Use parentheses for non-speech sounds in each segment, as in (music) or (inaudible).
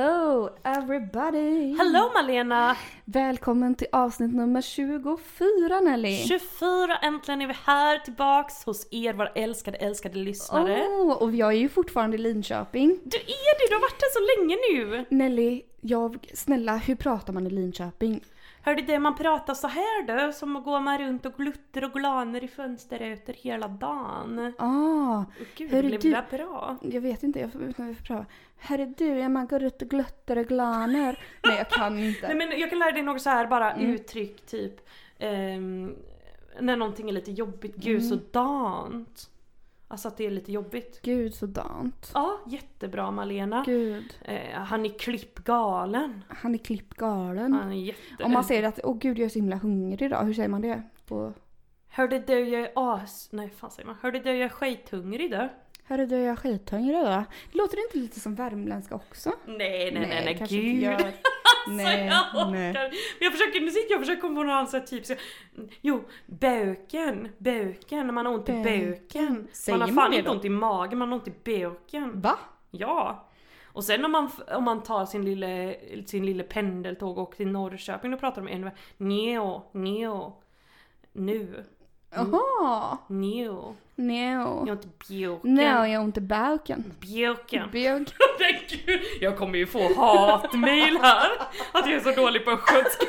Hello everybody! Hallå Malena! Välkommen till avsnitt nummer 24 Nelly! 24, äntligen är vi här tillbaks hos er våra älskade, älskade lyssnare. Åh, och jag är ju fortfarande i Linköping. Du är det, du har varit här så länge nu! Nelly, jag, snälla hur pratar man i Linköping? Hörde det, man pratar så här då, som går man runt och gluttar och glaner i fönsterrutor hela dagen. Ah, gud, Hörru, blev du- det bra? jag vet inte, jag får utan vi får pröva. Herre du, ja, man går ut och gluttar och glaner. (laughs) Nej jag kan inte. Nej men jag kan lära dig något så här bara Mm. uttryck typ ehm, när någonting är lite jobbigt, gud Mm. sådant. Alltså att det är lite jobbigt. Gud sådant. Ja, jättebra Malena. Gud, Eh, han är klippgalen. han är klippgalen. Han är jätte... Om man säger att, åh gud jag är så himla hungrig idag, hur säger man det? På, Hörde du jag är as... Nej fan säger man. Hörde du jag är skithungrig då? Herre du, jag är skithungrig idag. Låter det inte lite som värmländska också? Nej nej nej nej, gud. gör. (laughs) Alltså, Nej, jag nej. Jag försöker, nu sitter jag och försöker komma på någon annan typ så, Jo, böken, böken, när man har ont i Böken. man har fan inte då? ont i magen, man har ont i böken. Va? Ja. Och sen om man, om man tar sin lille, sin lille pendeltåg och åker till Norrköping, då pratar de en Neo, neo. Nu, Jaha! Jag No. har inte björken. No, jag har ont i baken. Björken. Björk. (laughs) Men gud, jag kommer ju få hatmail här. Att jag är så dålig på östgötska.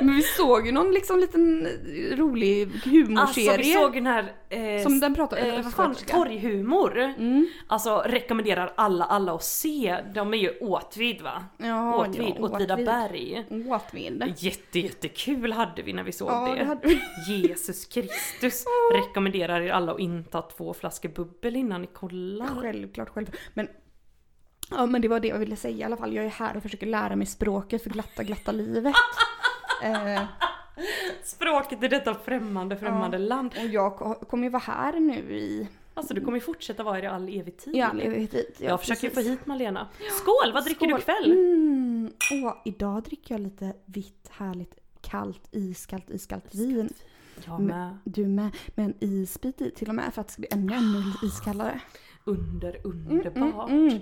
Men vi såg ju någon liksom liten rolig humorserie. Alltså vi såg den här... Eh, Som den pratar eh, vad fan, torghumor. Mm. Alltså rekommenderar alla, alla att se. De är ju Åtvid va? Ja, Åtvid, ja, Åtvidaberg. Åtvid. Jätte, jättekul hade vi när vi såg Ja, det. det hade. (laughs) Jesus Kristus rekommenderar er alla att inta två flaskor bubbel innan ni kollar. Självklart, självklart. Men, ja, men det var det jag ville säga i alla fall. Jag är här och försöker lära mig språket för glatta, glatta livet. (laughs) eh, Språket i detta främmande, främmande land. och jag ko- kommer ju vara här nu i, Alltså du kommer ju fortsätta vara i all evig tid. i all evighet. Ja, jag försöker precis. få hit Malena. Skål! Vad dricker Skål. du ikväll? Mm. Åh, idag dricker jag lite vitt, härligt, kallt, iskallt, iskallt vin. Jag med. Du med. Med en isbit i till och med för att det ska bli ännu, ännu iskallare. Under, Mm, underbart. mm, mm.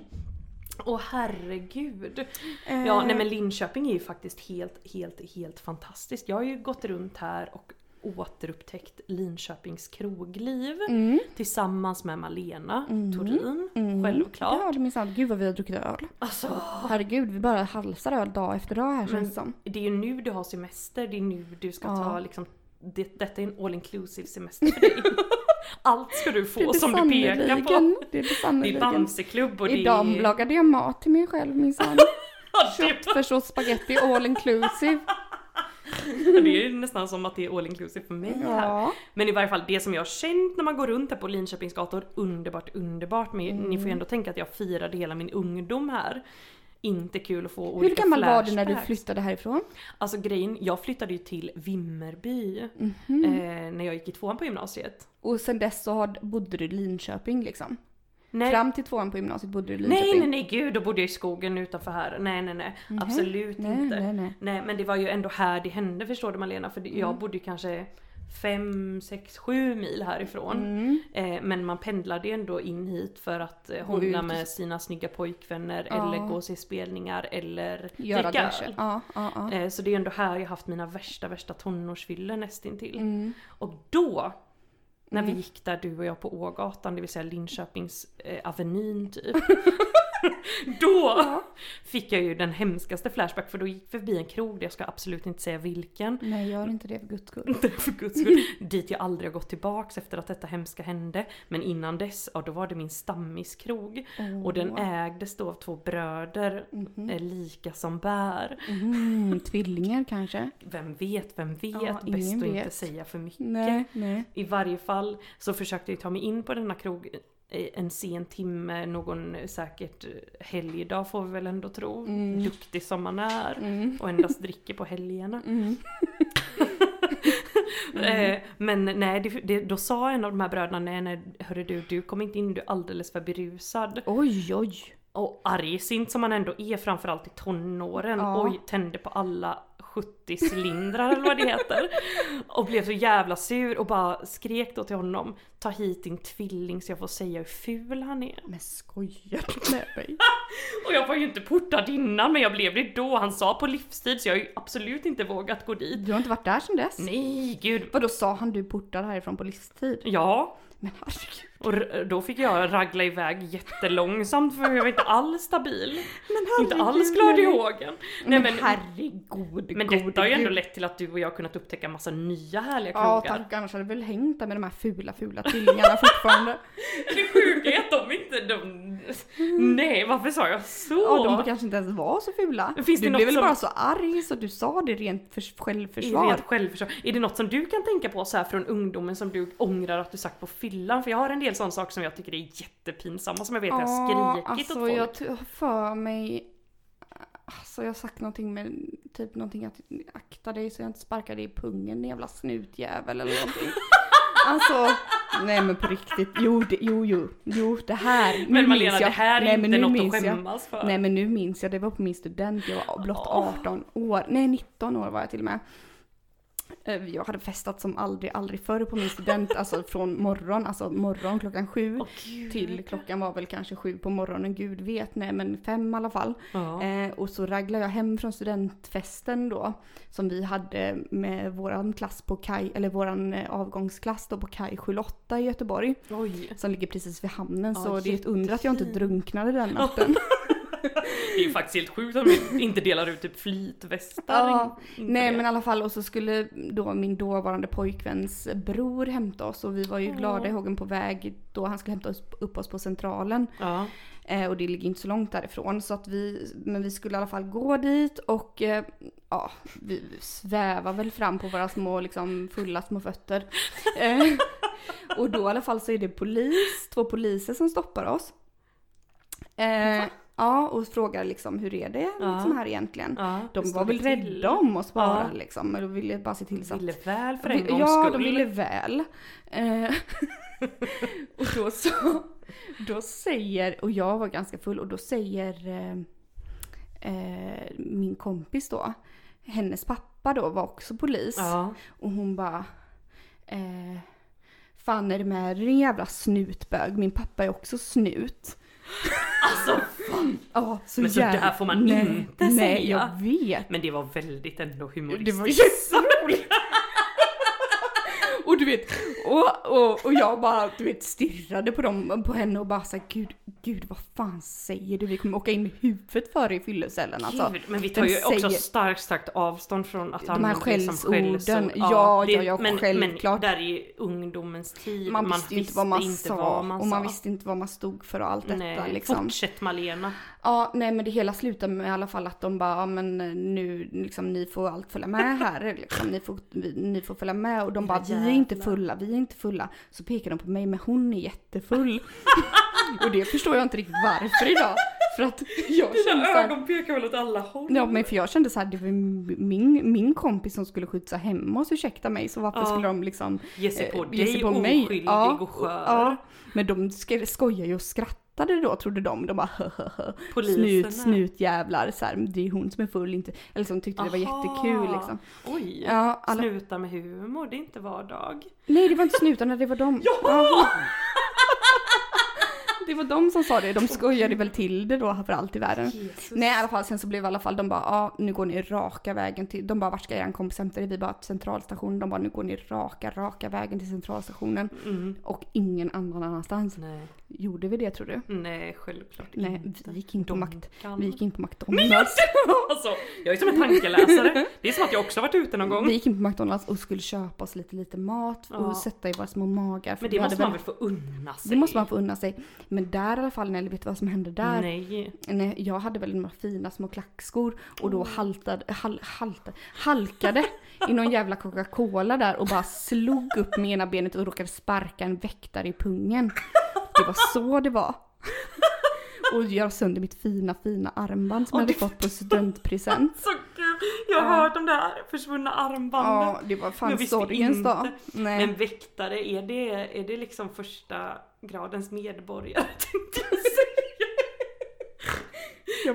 Åh herregud. Eh, Ja nej men Linköping är ju faktiskt helt, helt, helt fantastiskt. Jag har ju gått runt här och återupptäckt Linköpings krogliv Mm, tillsammans med Malena Mm. Torin. mm. Självklart. Ja, det minsann. Gud vad vi har druckit öl. Alltså, Herregud, vi bara halsar öl dag efter dag här känns det som. det är ju nu du har semester, det är nu du ska Ja. ta liksom det, detta är en all inclusive semester (laughs) för dig. Allt ska du få som du pekar på. Det är det är. Bamseklubb och det Idag är... lagade jag mat till mig själv minsann. Det, (laughs) Köttfärssås spagetti all inclusive. det är ju nästan som att det är all inclusive för mig här. Ja. Men i varje fall det som jag har känt när man går runt här på Linköpings gator, underbart underbart. Men Mm. ni får ju ändå tänka att jag firade hela min ungdom här. Inte kul att få Hur olika gammal var du när du flashbacks. flyttade härifrån? Alltså grejen, jag flyttade ju till Vimmerby Mhm. eh, när jag gick i tvåan på gymnasiet. Och sen dess så har- bodde du i Linköping liksom? Nej, Fram till tvåan på gymnasiet bodde du i Linköping? nej, nej, nej, gud, då bodde jag i skogen utanför här. Nej, nej, nej, absolut nej, inte. nej, nej. Nej, men det var ju ändå här det hände förstår du Malena, för det- Mm. jag bodde ju kanske fem, sex, sju mil härifrån. Mm. Eh, men man pendlade ändå in hit för att eh, ut. med sina snygga pojkvänner Ja. eller gå och se spelningar eller Göra dricka öl. Ja, ja. Eh, så det är ändå här jag haft mina värsta, värsta tonårsfyllor nästintill. Mm. Och då, när Mm. vi gick där du och jag på Ågatan, det vill säga Linköpings eh, Avenyn typ. (laughs) då fick jag ju den hemskaste flashback för då gick vi förbi en krog, jag ska absolut inte säga vilken. Nej, gör inte det för guds skull. (laughs) för guds skull. (laughs) Dit jag aldrig har gått tillbaks efter att detta hemska hände. Men innan dess, ja då var det min stammiskrog. Och den ägdes då av två bröder, Mhm. eh, lika som bär. Mm, tvillingar kanske? Vem vet, vem vet? Ja, Bäst att inte säga för mycket. Nej, nej. I varje fall så försökte jag ta mig in på denna krog eh, en sen timme, någon säkert helgdag får vi väl ändå tro. Mm. Duktig som man är. Mm. Och endast dricker på helgerna. (laughs) Mm. Eh, men nej, det, det, då sa en av de här bröderna, nej nej hörru du, du kom inte in, du är alldeles för berusad. Oj, oj. Och argsint som man ändå är framförallt i tonåren. Ja. Oj, tände på alla 70 cylindrar eller vad det heter. Och blev så jävla sur och bara skrek då till honom Ta hit din tvilling så jag får säga hur ful han är. Men skojar du med mig? (laughs) Och jag var ju inte portad innan men jag blev det då. Han sa på livstid så jag har ju absolut inte vågat gå dit. Du har inte varit där sedan dess? Nej gud. Vadå sa han du portad härifrån på livstid? Ja, Men herregud. Och då fick jag ragla iväg jättelångsamt för jag var inte alls stabil. Inte alls glad i hågen. Nej Men, men, herregud, men detta har ju ändå lett till att du och jag kunnat upptäcka massa nya härliga Ja krogar. tack, annars hade det väl hängt där med de här fula, fula tvillingarna fortfarande. (laughs) Det sjuka är att de inte, de... Nej varför sa jag så? Ja, de kanske inte ens var så fula. Finns det du något blev väl som- bara så arg så du sa det rent för självförsvar. rent självförsvar. Är det något som du kan tänka på så här från ungdomen som du ångrar att du sagt på fyllan? För jag har en del sådana saker som jag tycker är jättepinsamma som jag vet jag har skrikit alltså åt folk. jag t- har för mig... Alltså jag har sagt någonting med typ någonting att akta dig så jag inte sparkar dig i pungen din jävla snutjävel eller någonting. (laughs) Alltså, nej men på riktigt. Jo, det, jo, jo, jo, det här. Nu Men Malena minns jag. det här är nej, inte något minns att jag. skämmas för. Nej men nu minns jag, det var på min student, jag var blott Åh. 18 år, nej 19 år var jag till och med. Eh, Jag hade festat som aldrig, aldrig förr på min student, alltså från morgon, alltså morgon klockan sju. Gud. Till klockan var väl kanske sju på morgonen, gud vet, nej men fem i alla fall. Ja. Eh, och så raglade jag hem från studentfesten då, som vi hade med våran klass på Kaj, eller våran eh, avgångsklass då på Kaj 78 i Göteborg. Oj. Som ligger precis vid hamnen, Ja, så det är ett under att jag inte drunknade den natten. (laughs) Det är ju faktiskt helt sjukt om vi inte delar ut typ flytvästar. Ja, Nej det. men i alla fall och så skulle då min dåvarande pojkväns bror hämta oss och vi var ju Åh. glada i hågen på väg då han skulle hämta oss, upp oss på centralen. Ja. Eh, och det ligger inte så långt därifrån så att vi, men vi skulle i alla fall gå dit och eh, ja, vi svävar väl fram på våra små liksom fulla små fötter. Eh, och då i alla fall så är det polis, två poliser som stoppar oss. Eh, ja och frågar liksom hur är det Ja. liksom här egentligen? Ja, De var väl rädda om oss bara Ja. liksom. De ville bara se till så att... Ville väl för en gångs ja, skull. de ville väl. Eh, (laughs) och då så... Då säger, och jag var ganska full, och då säger eh, eh, min kompis då, hennes pappa då var också polis. Ja. Och hon bara... Eh, Fan är det med din jävla snutbög? Min pappa är också snut. Alltså fan. Ja, så Men så jävla- där får man nej, inte Nej, säga. jag vet. Men det var väldigt ändå Det humoristiskt. var jätteroligt. Och du vet, och, och, och jag bara du vet stirrade på dem, på henne och bara såhär gud, gud vad fan säger du? Vi kommer åka in med huvudet före i fyllecellen alltså. Gud, men vi tar ju också starkt, starkt avstånd från att De här använda det som skällsorden. skällsord. Ja, det- ja, ja, men, självklart. Men där i ungdomens tid, Man, visste ju inte vad man sa vad man och man visste inte vad man stod för och allt detta Nej, liksom. fortsätt Malena. Ja, nej men det hela slutade med i alla fall att de bara, ja men eh, nu liksom ni får allt följa med här (laughs) liksom, ni får, ni får följa med och de bara, vi är inte fulla, vi är inte fulla. Så pekar de på mig, men hon är jättefull. (laughs) och det förstår jag inte riktigt varför idag. För att (laughs) jag kände Dina såhär, ögon pekar väl åt alla håll? Ja men för jag kände så här, det var min, min kompis som skulle skjutsa hem oss, ursäkta mig, så varför Ja. skulle de liksom Ge sig på eh, dig, oskyldig och skör. Ja, men de sk- skojar ju och skrattade då trodde de. De bara Poliserna. snut, snutjävlar, så här, det är hon som är full, inte, eller liksom tyckte det var Aha. jättekul liksom. Oj, Ja, alla, snutar med humor, det är inte vardag. nej det var inte snutarna, det var de. (laughs) Ja. Det var de som sa det, de skojade väl till det då för allt i världen. Jesus. Nej i alla fall sen så blev i alla fall de bara ja nu går ni raka vägen till, de bara vart ska er kompis hämta? Vi bara centralstationen, de bara nu går ni raka, raka vägen till centralstationen Mm. och ingen annan annanstans. Nej, Gjorde vi det tror du? nej självklart Nej, inte. vi gick in på makt, vi gick in på McDonalds. Alltså, jag är som en tankeläsare. Det är som att jag också varit ute någon gång. Vi gick in på McDonalds och skulle köpa oss lite lite mat och Ja. sätta i våra små magar. Men det måste man väl få unna sig? det måste man få unna sig. Men där i alla fall, Nelly, vet du vad som hände där? Nej. Nej, jag hade väl några fina små klackskor och då Mm. haltade, hal, haltade, halkade i någon jävla Coca-Cola där och bara slog upp med ena benet och råkade sparka en väktare i pungen. Det var så det var. Och göra sönder mitt fina, fina armband som jag hade fått på studentpresent. (laughs) Så kul! Jag har Ja. hört om det här försvunna armbanden. Ja, det var fan sorgens dag. Nej. Men väktare, är det, är det liksom första gradens medborgare? (laughs) tänkte jag säga.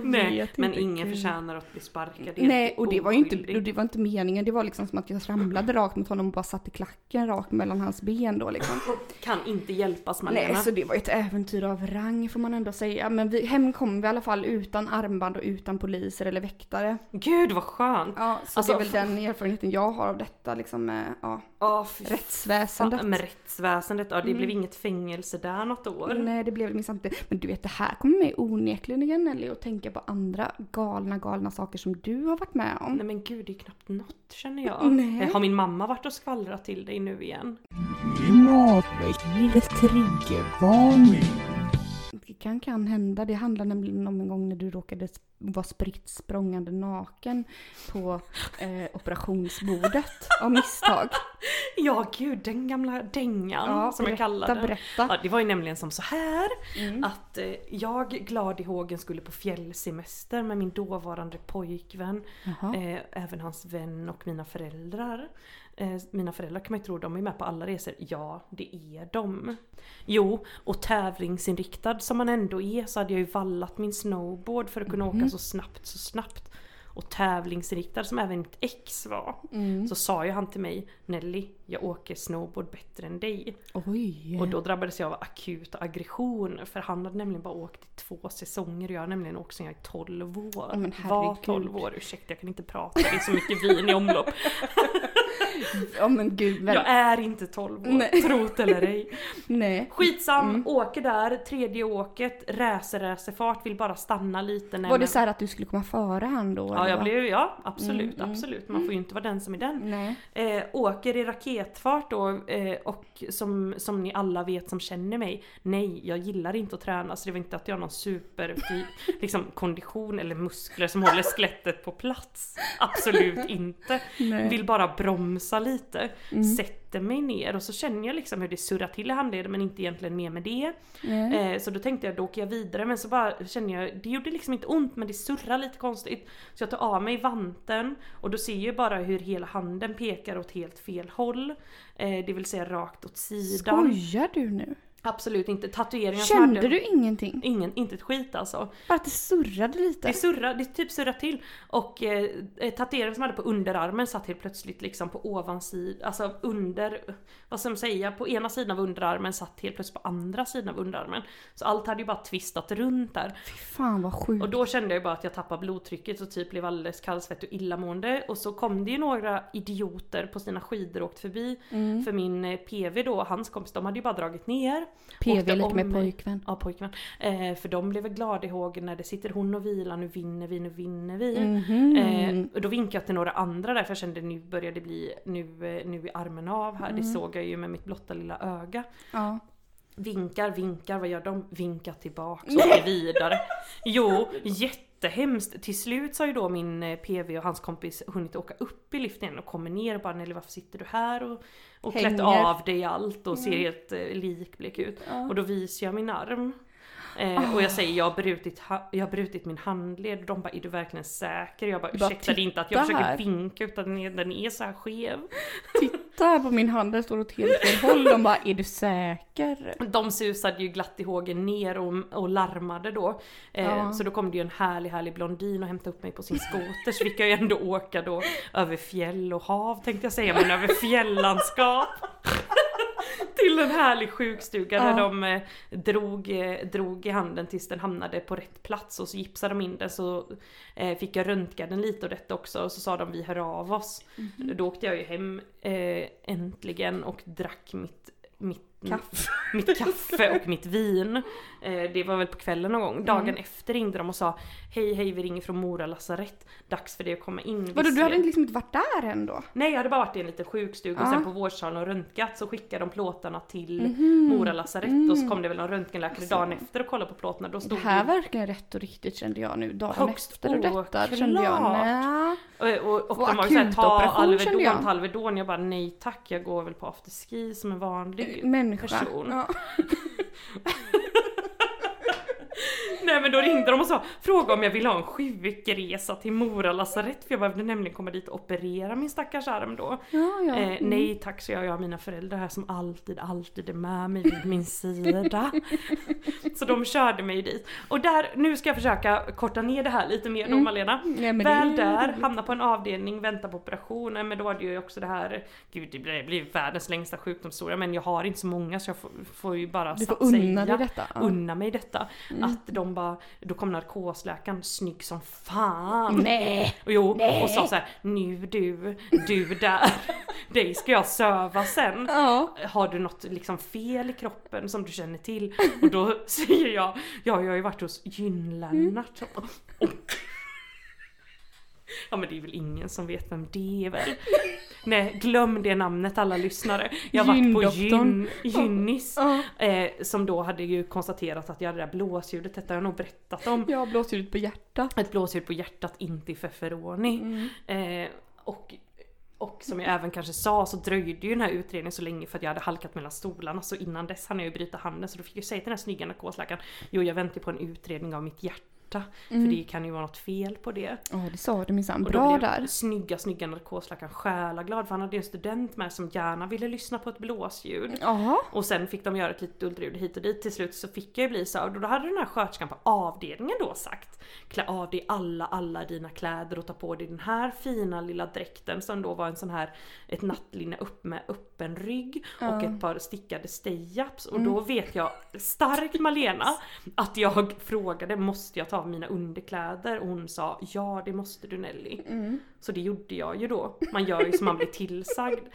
Nej, men inte. ingen förtjänar att bli sparkad. Nej, och det var ju inte, oskyldig. och det var inte meningen. Det var liksom som att jag ramlade rakt mot honom och bara satte klacken rakt mellan hans ben då liksom. (laughs) Kan inte hjälpas Malena. Nej, så det var ju ett äventyr av rang får man ändå säga. Men vi, hem kom vi i alla fall utan armband och utan poliser eller väktare. Gud vad skönt! Ja, så Alltså, det är väl den erfarenheten jag har av detta liksom med ja, fy rättsväsendet. fan, med rättsväsendet, ja det Mm. blev inget fängelse där något år. Nej, det blev det minsann inte. Men du vet, det här kommer mig onekligen Nelly att tänka på andra galna, galna saker som du har varit med om. Nej men gud, det är knappt något känner jag. Nej. Eh, Har min mamma varit och skvallrat till dig nu igen? Klimatväckningens triggervarning. Det kan, hända. Det handlar nämligen om en gång när du råkade vara spritt språngande naken på eh, operationsbordet av misstag. (laughs) Ja gud, den gamla dängan som jag kallade den. berätta. Ja, det var ju nämligen som så här Mm. att eh, jag glad i hågen skulle på fjällsemester med min dåvarande pojkvän, eh, även hans vän och mina föräldrar. Eh, mina föräldrar kan man ju tro, de är med på alla resor. Ja, det är de. Jo, och tävlingsinriktad som man ändå är så hade jag ju vallat min snowboard för att kunna åka så snabbt, så snabbt. Och tävlingsinriktad som även mitt ex var. Mm. Så sa ju han till mig Nelly, jag åker snowboard bättre än dig. Oj. Och då drabbades jag av akut aggression för han hade nämligen bara åkt i två säsonger och jag har nämligen åkt sedan jag är 12 år. Men var herregud. 12 år, ursäkta jag kan inte prata, det är så mycket vin i omlopp. Ja men gud. Väl... Jag är inte 12 år, Nej. trot eller ej. Nej. Skitsam, Mm. åker där, tredje åket, räser räserfart, vill bara stanna lite. Var det man- så här att du skulle komma före han då? Ja, jag blev, ja absolut, Mm, mm, absolut. Man får ju inte vara den som är den. Eh, åker i raketfart då eh, och som, som ni alla vet som känner mig, nej jag gillar inte att träna så det var inte att jag har någon super (laughs) liksom, kondition eller muskler som håller skelettet på plats. Absolut inte. Vill bara bromsa lite, Mm. Sätter mig ner och så känner jag liksom hur det surrar till i handleden men inte egentligen mer med det. Nej. Eh, så då tänkte jag då åker jag vidare men så bara känner jag, det gjorde liksom inte ont men det surrar lite konstigt. Så jag tar av mig vanten och då ser jag bara hur hela handen pekar åt helt fel håll. Eh, det vill säga rakt åt sidan. Skojar du nu? Absolut inte. Tatueringar Kände du ingenting? Ingen, inte ett skit alltså. Bara att det surrade lite? Det surrar, det typ surrar till. Och eh, eh, tatueringen som jag hade på underarmen satt helt plötsligt liksom på ovansidan, alltså under, vad ska man säga, på ena sidan av underarmen satt helt plötsligt på andra sidan av underarmen. Så allt hade ju bara twistat runt där. Fy fan vad sjukt. Och då kände jag bara att jag tappade blodtrycket och typ blev alldeles kallsvettig och illamående. Och så kom det ju några idioter på sina skidor och åkte förbi. Mm. För min eh, PV då, hans kompis, de hade ju bara dragit ner. PV lite om med pojkvän. Ja, pojkvän. Eh, för de blev glada i hågen när det sitter hon och vilar, nu vinner vi, nu vinner vi. Mhm. Eh, och då vinkade jag till några andra där för jag kände nu börjar det bli, nu, eh, nu är armen av här. Mm. Det såg jag ju med mitt blotta lilla öga. Ja. Vinkar, vinkar, vad gör de? Vinkar tillbaks (laughs) och vidare. Jo, jättehemskt. Till slut så har ju då min eh, PV och hans kompis hunnit åka upp i liften igen och kommer ner och bara Nelly varför sitter du här och, och klätt av dig allt och ser helt eh, likblek ut. Ja. Och då visar jag min arm. Eh, och jag säger jag har, brutit, jag har brutit min handled de bara är du verkligen säker? Jag bara ursäkta det är inte att jag "Titta försöker här." vinka utan den är, den är så här skev. Titta här på min hand, den står åt helt fel håll. De bara, är du säker? De susade ju glatt i hågen ner och, och larmade då. Eh, Ja. Så då kom det ju en härlig härlig blondin och hämtade upp mig på sin skoter så fick jag ju ändå åka då över fjäll och hav tänkte jag säga men över fjällandskap. Till en härlig sjukstuga Ja. där de eh, drog, eh, drog i handen tills den hamnade på rätt plats och så gipsade de in den så eh, fick jag röntga den lite och detta också och så sa de vi hör av oss. Mhm. Då åkte jag ju hem äntligen och drack mitt, mitt Kaffe. mitt kaffe och mitt vin. Eh, det var väl på kvällen någon gång. Dagen Mm. efter ringde de och sa Hej hej vi ringer från Mora lasarett. Dags för dig att komma in. Vadå, du hade liksom inte varit där än då? Nej jag hade bara varit i en liten sjukstuga och sen på vårdsalen och röntgat så skickade de plåtarna till Mhm. Mora lasarett och så kom det väl någon röntgenläkare Så. dagen efter och kollade på plåtarna. Då Det stod här det verkar rätt och riktigt kände jag nu. Dagen Högst efter och detta oklart. kände jag. Nej. och, och, och Få de var ju såhär ta kände jag. Alvedon, ta Alvedon. Jag bara nej tack jag går väl på afterski som en vanlig Människa. person. Ja. (laughs) (laughs) Nej men då ringde de och sa, fråga om jag ville ha en sjukresa till Mora lasarett för jag behövde nämligen komma dit och operera min stackars arm då. Ja, ja. Eh, nej tack så jag, jag har mina föräldrar här som alltid, alltid är med mig vid min sida. (laughs) så de körde mig dit. Och där, nu ska jag försöka korta ner det här lite mer då Mm. Malena. Nej, men det Väl är där, hamna på en avdelning, vänta på operationen, men då var det ju också det här, gud det blir, världens längsta sjukdomshistoria men jag har inte så många så jag får, får ju bara Du får unna dig detta. Ja. unna mig detta. Mm. Att de bara, då kom narkosläkaren snygg som fan. Nej! Och jo, Nej. och sa så här, nu du, du där, (laughs) dig ska jag söva sen. Ja. Har du något liksom fel i kroppen som du känner till? Och då (laughs) säger jag, ja jag har ju varit hos Gyn-Lennart. Och- Ja men det är väl ingen som vet vem det är väl? Nej glöm det namnet alla lyssnare. Jag har varit på gyn, Gynnis. Ja. Eh, som då hade ju konstaterat att jag hade det där blåsljudet, detta har jag nog berättat om. Har blåsljudet på hjärtat. Ett blåsljud på hjärtat, inte i feferoni. Mm. Eh, och, och som jag även kanske sa så dröjde ju den här utredningen så länge för att jag hade halkat mellan stolarna så innan dess hann jag ju bryta handen så då fick jag säga till den här snygga narkosläkaren Jo jag väntar på en utredning av mitt hjärta för det kan ju vara något fel på det. Ja, det sa du minsann. Och då Bra där. snygga snygga narkosläkaren själaglad för han hade ju en student med som gärna ville lyssna på ett blåsljud. Jaha. Och sen fick de göra ett litet ultraljud hit och dit. Till slut så fick jag ju bli så. Och då hade den här sköterskan på avdelningen då sagt Klä av dig alla, alla dina kläder och ta på dig den här fina lilla dräkten som då var en sån här ett nattlinne upp med öppen rygg och ett par stickade stay-ups. Och då vet jag starkt Malena att jag frågade måste jag ta av mina underkläder? Och hon sa ja det måste du Nelly. Så det gjorde jag ju då. Man gör ju som man blir tillsagd.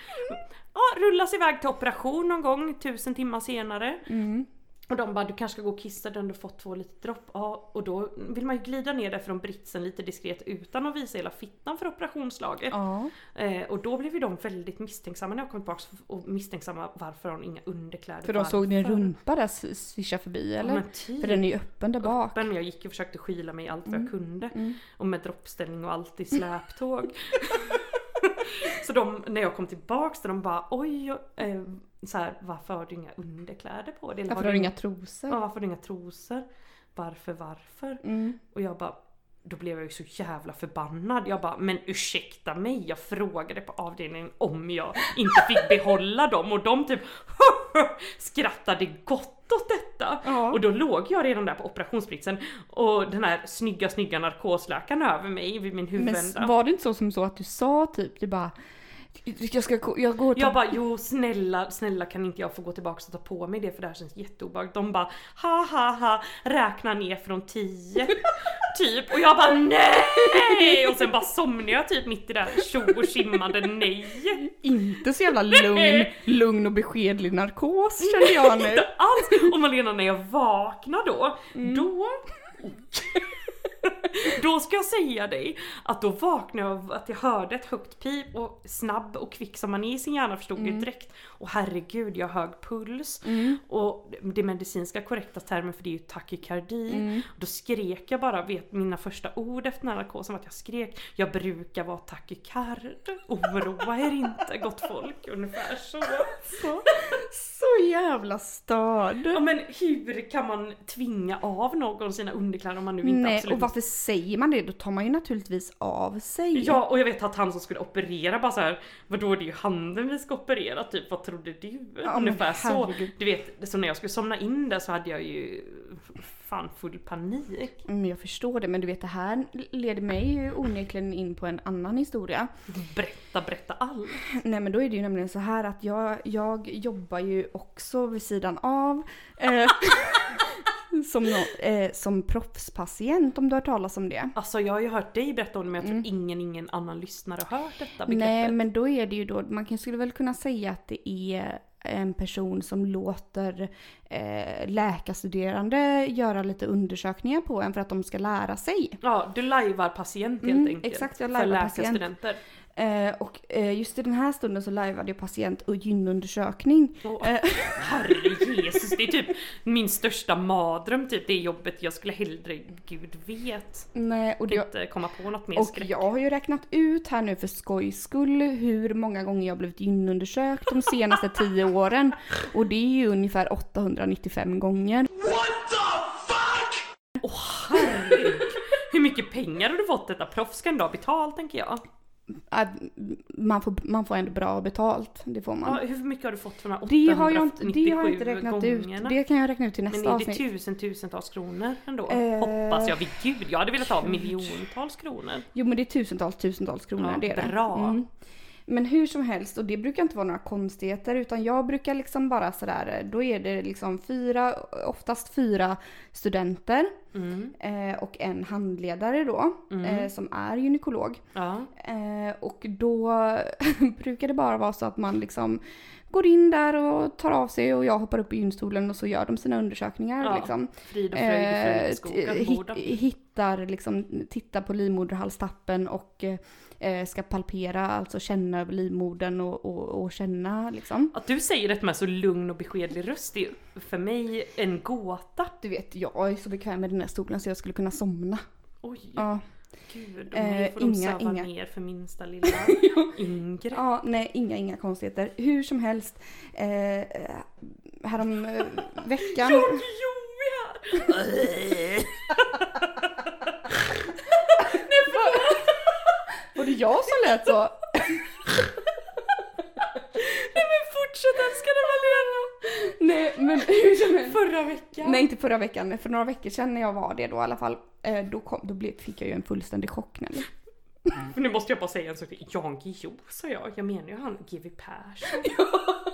Ja, rullas iväg till operation någon gång tusen timmar senare. Mm. Och de bara du kanske ska gå och kissa du fått två liter dropp. Ja, och då vill man ju glida ner där från britsen lite diskret utan att visa hela fittan för operationslaget. Ja. Eh, och då blev ju de väldigt misstänksamma när jag kom tillbaka och misstänksamma varför har hon inga underkläder? För de såg din rumpa där svischa förbi Ja, eller? men typ. För den är ju öppen där bak. Men jag gick och försökte skyla mig allt vad jag kunde. Mm. Och med droppställning och allt i släptåg. (laughs) så de, när jag kom tillbaks där de bara oj, eh, så här, varför har du inga underkläder på dig? Varför har du inga trosor? Ja, varför har du inga trosor? Varför, varför? Mm. Och jag bara, då blev jag ju så jävla förbannad. Jag bara, men ursäkta mig, jag frågade på avdelningen om jag inte fick behålla dem och de typ (laughs) skrattade gott åt detta. Ja. Och då låg jag redan där på operationsbritsen och den här snygga snygga narkosläkaren över mig vid min Men huvudända. s- var det inte så som så att du sa typ, du bara jag ska gå, jag går tar... Jag bara jo snälla, snälla kan inte jag få gå tillbaka och ta på mig det för det här känns jätteobehagligt. De bara ha ha ha räkna ner från 10 (laughs) typ och jag bara nej! Och sen bara somnade jag typ mitt i det där tjo och skimmande nej. Inte så jävla lugn, lugn och beskedlig narkos kände jag nu. Inte alls! Och Malena när jag vaknar då, då (laughs) Då ska jag säga dig att då vaknade jag av att jag hörde ett högt pip och snabb och kvick som man är i sin hjärna förstod Mm. ju direkt. Och herregud jag har hög puls. Och det medicinska korrekta termen för det är ju takykardi. Mm. Då skrek jag bara, vet mina första ord efter narkosen var att jag skrek Jag brukar vara takykard. Oroa er inte gott folk. Ungefär så. Så, så jävla störd. Ja men hur kan man tvinga av någon sina underkläder om man nu inte Nej, absolut varför säger man det? Då tar man ju naturligtvis av sig. Ja och jag vet att han som skulle operera bara så här, Vadå det är ju handen vi ska operera typ, vad trodde du? Ja, Ungefär så. Du vet, så när jag skulle somna in där så hade jag ju fan full panik. Mm, jag förstår det, men du vet det här leder mig ju onekligen in på en annan historia. Berätta, berätta allt. Nej men då är det ju nämligen så här att jag, jag jobbar ju också vid sidan av. Eh, (laughs) som, eh, som proffspatient om du har hört talas om det. Alltså jag har ju hört dig berätta om det men jag tror ingen, ingen annan lyssnare har hört detta begreppet. Mm. Nej men då är det ju då, man skulle väl kunna säga att det är en person som låter eh, läkarstuderande göra lite undersökningar på en för att de ska lära sig. Ja, du lajvar patient helt Mm, enkelt. exakt, jag för lajvar patient. läkarstudenter. Eh, och eh, just i den här stunden så lajvade jag patient och gynundersökning. Eh. (laughs) herre Jesus, det är typ min största mardröm typ det jobbet. Jag skulle hellre, gud vet, Nej, och, det, inte komma på något mer och skräck. jag har ju räknat ut här nu för skojs skull hur många gånger jag blivit gynundersökt de senaste tio åren. Och det är ju ungefär 895 gånger. Åh herregud. Hur mycket pengar har du fått detta proffs ska ändå ha betalt tänker jag. Man, får, man får ändå bra betalt, det får man. Ja, hur mycket har du fått för de här det, har jag inte, det har jag 897 inte räknat gångerna? ut. Det kan jag räkna ut till nästa Men är det avsnitt. tusen tusentals kronor ändå? Eh, Hoppas jag vid gud. Jag hade velat ha miljontals kronor. Jo men det är tusentals tusentals kronor Ja, det är det. bra. Mm. Men hur som helst, och det brukar inte vara några konstigheter utan jag brukar liksom bara sådär, då är det liksom fyra, oftast fyra studenter Mm. eh, och en handledare då Mm. eh, som är gynekolog. Ja. Eh, och då (laughs) brukar det bara vara så att man liksom går in där och tar av sig och jag hoppar upp i gynstolen och så gör de sina undersökningar Ja, liksom. Frid och fröjd i Eh, hitt- hittar liksom, tittar på livmoderhalstappen och eh, ska palpera, alltså känna över livmodern och, och, och känna liksom. Att du säger det med så lugn och beskedlig röst är ju för mig en gåta. Du vet, jag är så bekväm med den här stolen så jag skulle kunna somna. Oj, Ja, gud. Eh, får de inga- söva inga. ner för minsta (laughs) lilla Ingrid. ja nej, inga, inga konstigheter. Hur som helst, eh, härom eh, veckan... (laughs) Joey här! (laughs) Var det jag som lät så? (laughs) Nej men fortsätt älskade Malena! Nej men hur som helst. Förra veckan. Nej inte förra veckan, men för några veckor sedan när jag var det då i alla fall. Eh, då kom, då blev, fick jag ju en fullständig chock Nelly. Men nu måste jag bara säga en sak till. Jan Guillou sa jag. Jag menar ju han GW Persson. (laughs)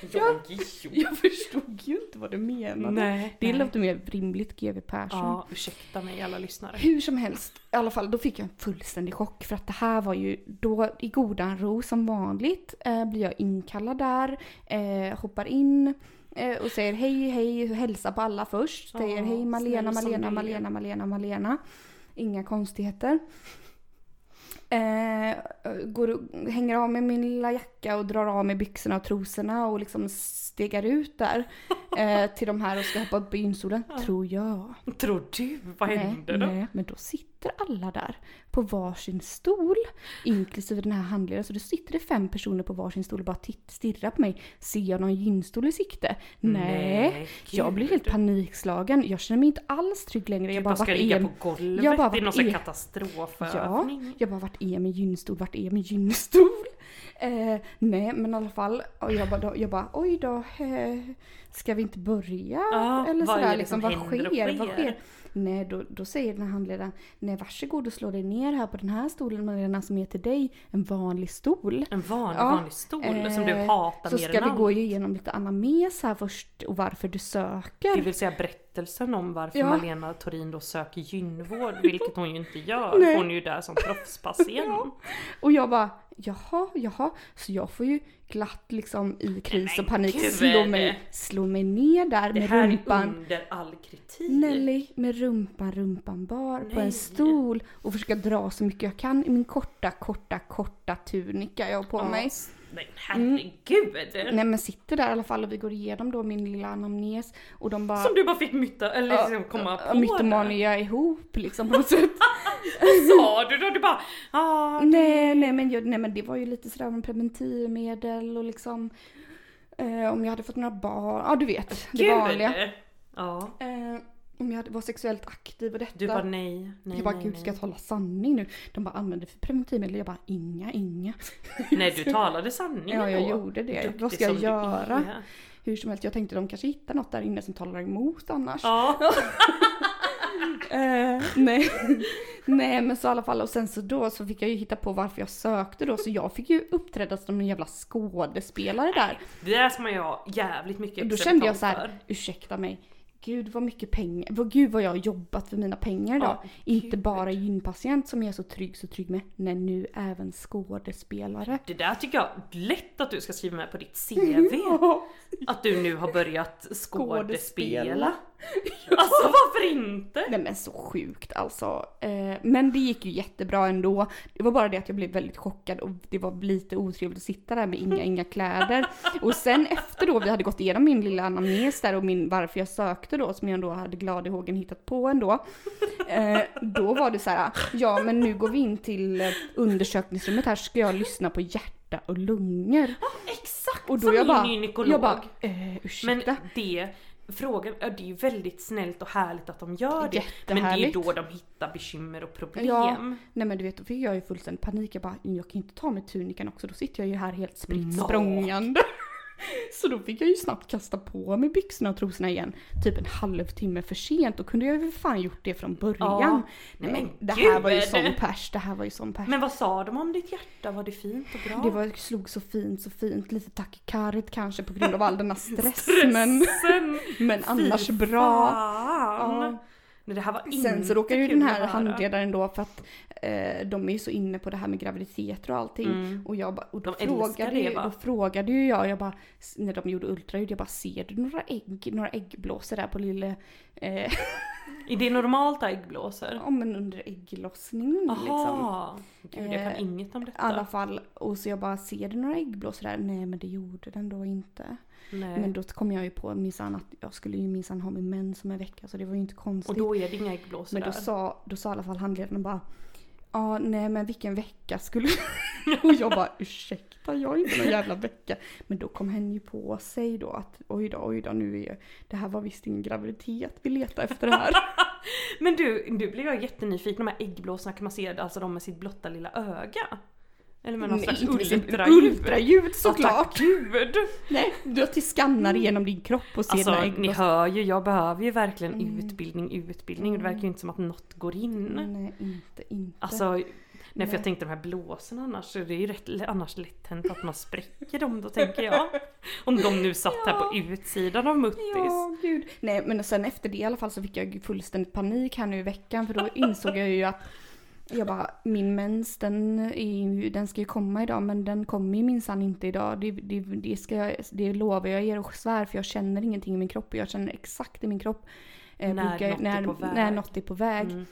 Jan Guillou. Jag förstod ju inte vad du menade. Nej. Det nej. låter mer rimligt GW Persson. Ja, ursäkta mig alla lyssnare. Hur som helst, i alla fall då fick jag en fullständig chock för att det här var ju då i godan ro som vanligt eh, blir jag inkallad där, eh, hoppar in eh, och säger hej hej, hälsar på alla först. Ja, Säger hej Malena, Malena. Malena, Malena, Malena. Inga konstigheter. Eh, går, och- hänger av mig min lilla jacka och drar av mig byxorna och trosorna och liksom stegar ut där. (laughs) Eh, till de här och ska hoppa upp i gynstolen. Tror jag. Tror du? Vad händer då? Nej, men då sitter alla där på varsin stol, inklusive den här handledaren. Så då sitter det fem personer på varsin stol och bara titt, stirrar på mig. Ser jag någon gynstol i sikte? Nej. Nej, jag blir helt gud. panikslagen. Jag känner mig inte alls trygg längre. Jag Jag bara, ska ligga är... på golvet Jag bara, i någon är- katastrofövning. Ja, jag bara vart är min gynstol? Vart är min gynstol? (laughs) Eh, nej men i alla fall, och jag bara, jag bara oj då, eh, ska vi inte börja? Ja, Eller vad är sådär liksom, som vad och sker? Vad sker? sker? Nej då, då säger den här handledaren, nej varsågod och slå dig ner här på den här stolen Malena som är till dig, en vanlig stol. En vanlig, Ja, vanlig stol som du Eh, hatar Så mer ska än vi allt. gå igenom lite anamnes här först och varför du söker. Det vill säga berättelsen om varför Ja. Malena Torin då söker gynvård, (laughs) vilket hon ju inte gör. Nej. Hon är ju där som (laughs) proffspatient. Ja. Och jag bara, jaha, jaha. Så jag får ju glatt liksom i kris och panik gud. slå mig, slå mig ner där Det med här är rumpan. under all kritik. Nelly med rumpan, rumpan bar på Nej. en stol och försöka dra så mycket jag kan i min korta, korta, korta tunika jag har på Ja, mig. Nej herregud! Nej men sitter där i alla fall och vi går igenom då min lilla anamnes och de bara Som du bara fick mytta, eller liksom komma Ja, på mytomania ihop liksom på något sätt. (laughs) Vad sa du då? Du bara ah, (laughs) nej, nej, men jag, nej men det var ju lite sådär om preventivmedel och liksom eh, om jag hade fått några barn, ja du vet det gud! vanliga. Ja. Eh, om jag var sexuellt aktiv och detta. Du bara nej, nej, jag bara nej, gud ska jag tala sanning nu? De bara använder för preventivmedel, jag bara inga, inga. (laughs) Nej du (laughs) talade sanningen Ja jag då. gjorde det. Duktig Vad ska jag göra? är. Hur som helst, jag tänkte de kanske hittar något där inne som talar emot annars. Ja. (laughs) Eh, nej. nej men så i alla fall och sen så då så fick jag ju hitta på varför jag sökte då så jag fick ju uppträda som en jävla skådespelare där. Det där som jag jävligt mycket Och då kände jag så här, ursäkta mig. Gud vad mycket pengar, vad, gud vad jag har jobbat för mina pengar idag. Ja, Inte bara gynpatient som jag är så trygg så trygg med, nej nu även skådespelare. Det där tycker jag lätt att du ska skriva med på ditt CV. (laughs) Att du nu har börjat skådespela. Alltså varför inte? Nej men så sjukt alltså. Eh, men det gick ju jättebra ändå. Det var bara det att jag blev väldigt chockad och det var lite otrevligt att sitta där med inga, inga kläder. Och sen efter då vi hade gått igenom min lilla anamnes där och min varför jag sökte då som jag ändå hade glad i hågen hittat på ändå. Eh, då var det så här, ja men nu går vi in till eh, undersökningsrummet här ska jag lyssna på hjärta och lungor. Exakt Och då som jag bara, gynekolog. jag bara, eh, Men ursäkta? det, frågan, ja, det är ju väldigt snällt och härligt att de gör det. Men det är då de hittar bekymmer och problem. Ja. Nej men du vet, då fick jag ju fullständig panik. Jag bara, jag kan inte ta med tunikan också. Då sitter jag ju här helt spritt språngande. (laughs) Så då fick jag ju snabbt kasta på mig byxorna och trosorna igen. Typ en halvtimme för sent. Då kunde jag ju för fan gjort det från början. Ja. Nej, men det här var ju sån pers. Det här var ju sån pers. Men vad sa de om ditt hjärta? Var det fint och bra? Det var, slog så fint, så fint. Lite takikardigt kanske på grund av all denna stress. (laughs) Stressen! (laughs) men, men annars bra. Ja. Nej, det här var inte Sen så råkar ju den här handledaren då för att eh, de är ju så inne på det här med graviditeter och allting. Mm. Och, jag bara, och då, De frågade, det, ju, då frågade ju jag, jag bara, när de gjorde ultraljud, jag bara ser du några ägg, några äggblåsor där på lille, eh, (laughs) Är det normalt äggblåsor? ja men under ägglossningen liksom. Jaha! Gud, jag kan Eh, inget om I detta. alla fall, och så jag bara, ser du några äggblåsor där? Nej men det gjorde den då inte. Nej. Men då kom jag ju på minsann att jag skulle ju minsann ha min mens om en vecka så det var ju inte konstigt. och då är det inga äggblåsor Men då där. sa, då sa i alla fall handledaren bara Ja, nej men vilken vecka skulle... (laughs) och jag bara ursäkta, jag är inte någon jävla vecka. Men då kom hen ju på sig då att oj då, oj då, nu är det här var visst ingen graviditet vi letar efter här. (laughs) Men du, nu blir jag jättenyfiken. De här äggblåsorna, kan man se alltså de med sitt blotta lilla öga? Eller med någon slags med sin- ultraljud? Ultraljud Ja, såklart! tack gud! nej, du har till skannar igenom din kropp och ser Alltså dina ni hör ju, jag behöver ju verkligen Mm. utbildning, utbildning. och Det verkar ju inte som att något går in. Nej, inte, inte. Alltså, nej för Nej. jag tänkte de här blåsorna annars, det är ju rätt, annars lätt hänt att man spräcker dem då tänker jag. Om de nu satt här på utsidan av muttis. Ja, gud. Nej, men sen efter det i alla fall så fick jag fullständigt panik här nu i veckan för då insåg jag ju att jag bara, min mens den, är ju, den ska ju komma idag men den kommer ju minsann inte idag. Det, det, det, ska jag, det lovar jag er och svär för jag känner ingenting i min kropp och jag känner exakt i min kropp. eh, När brukar- något är när, väg. när något är på väg. Mm.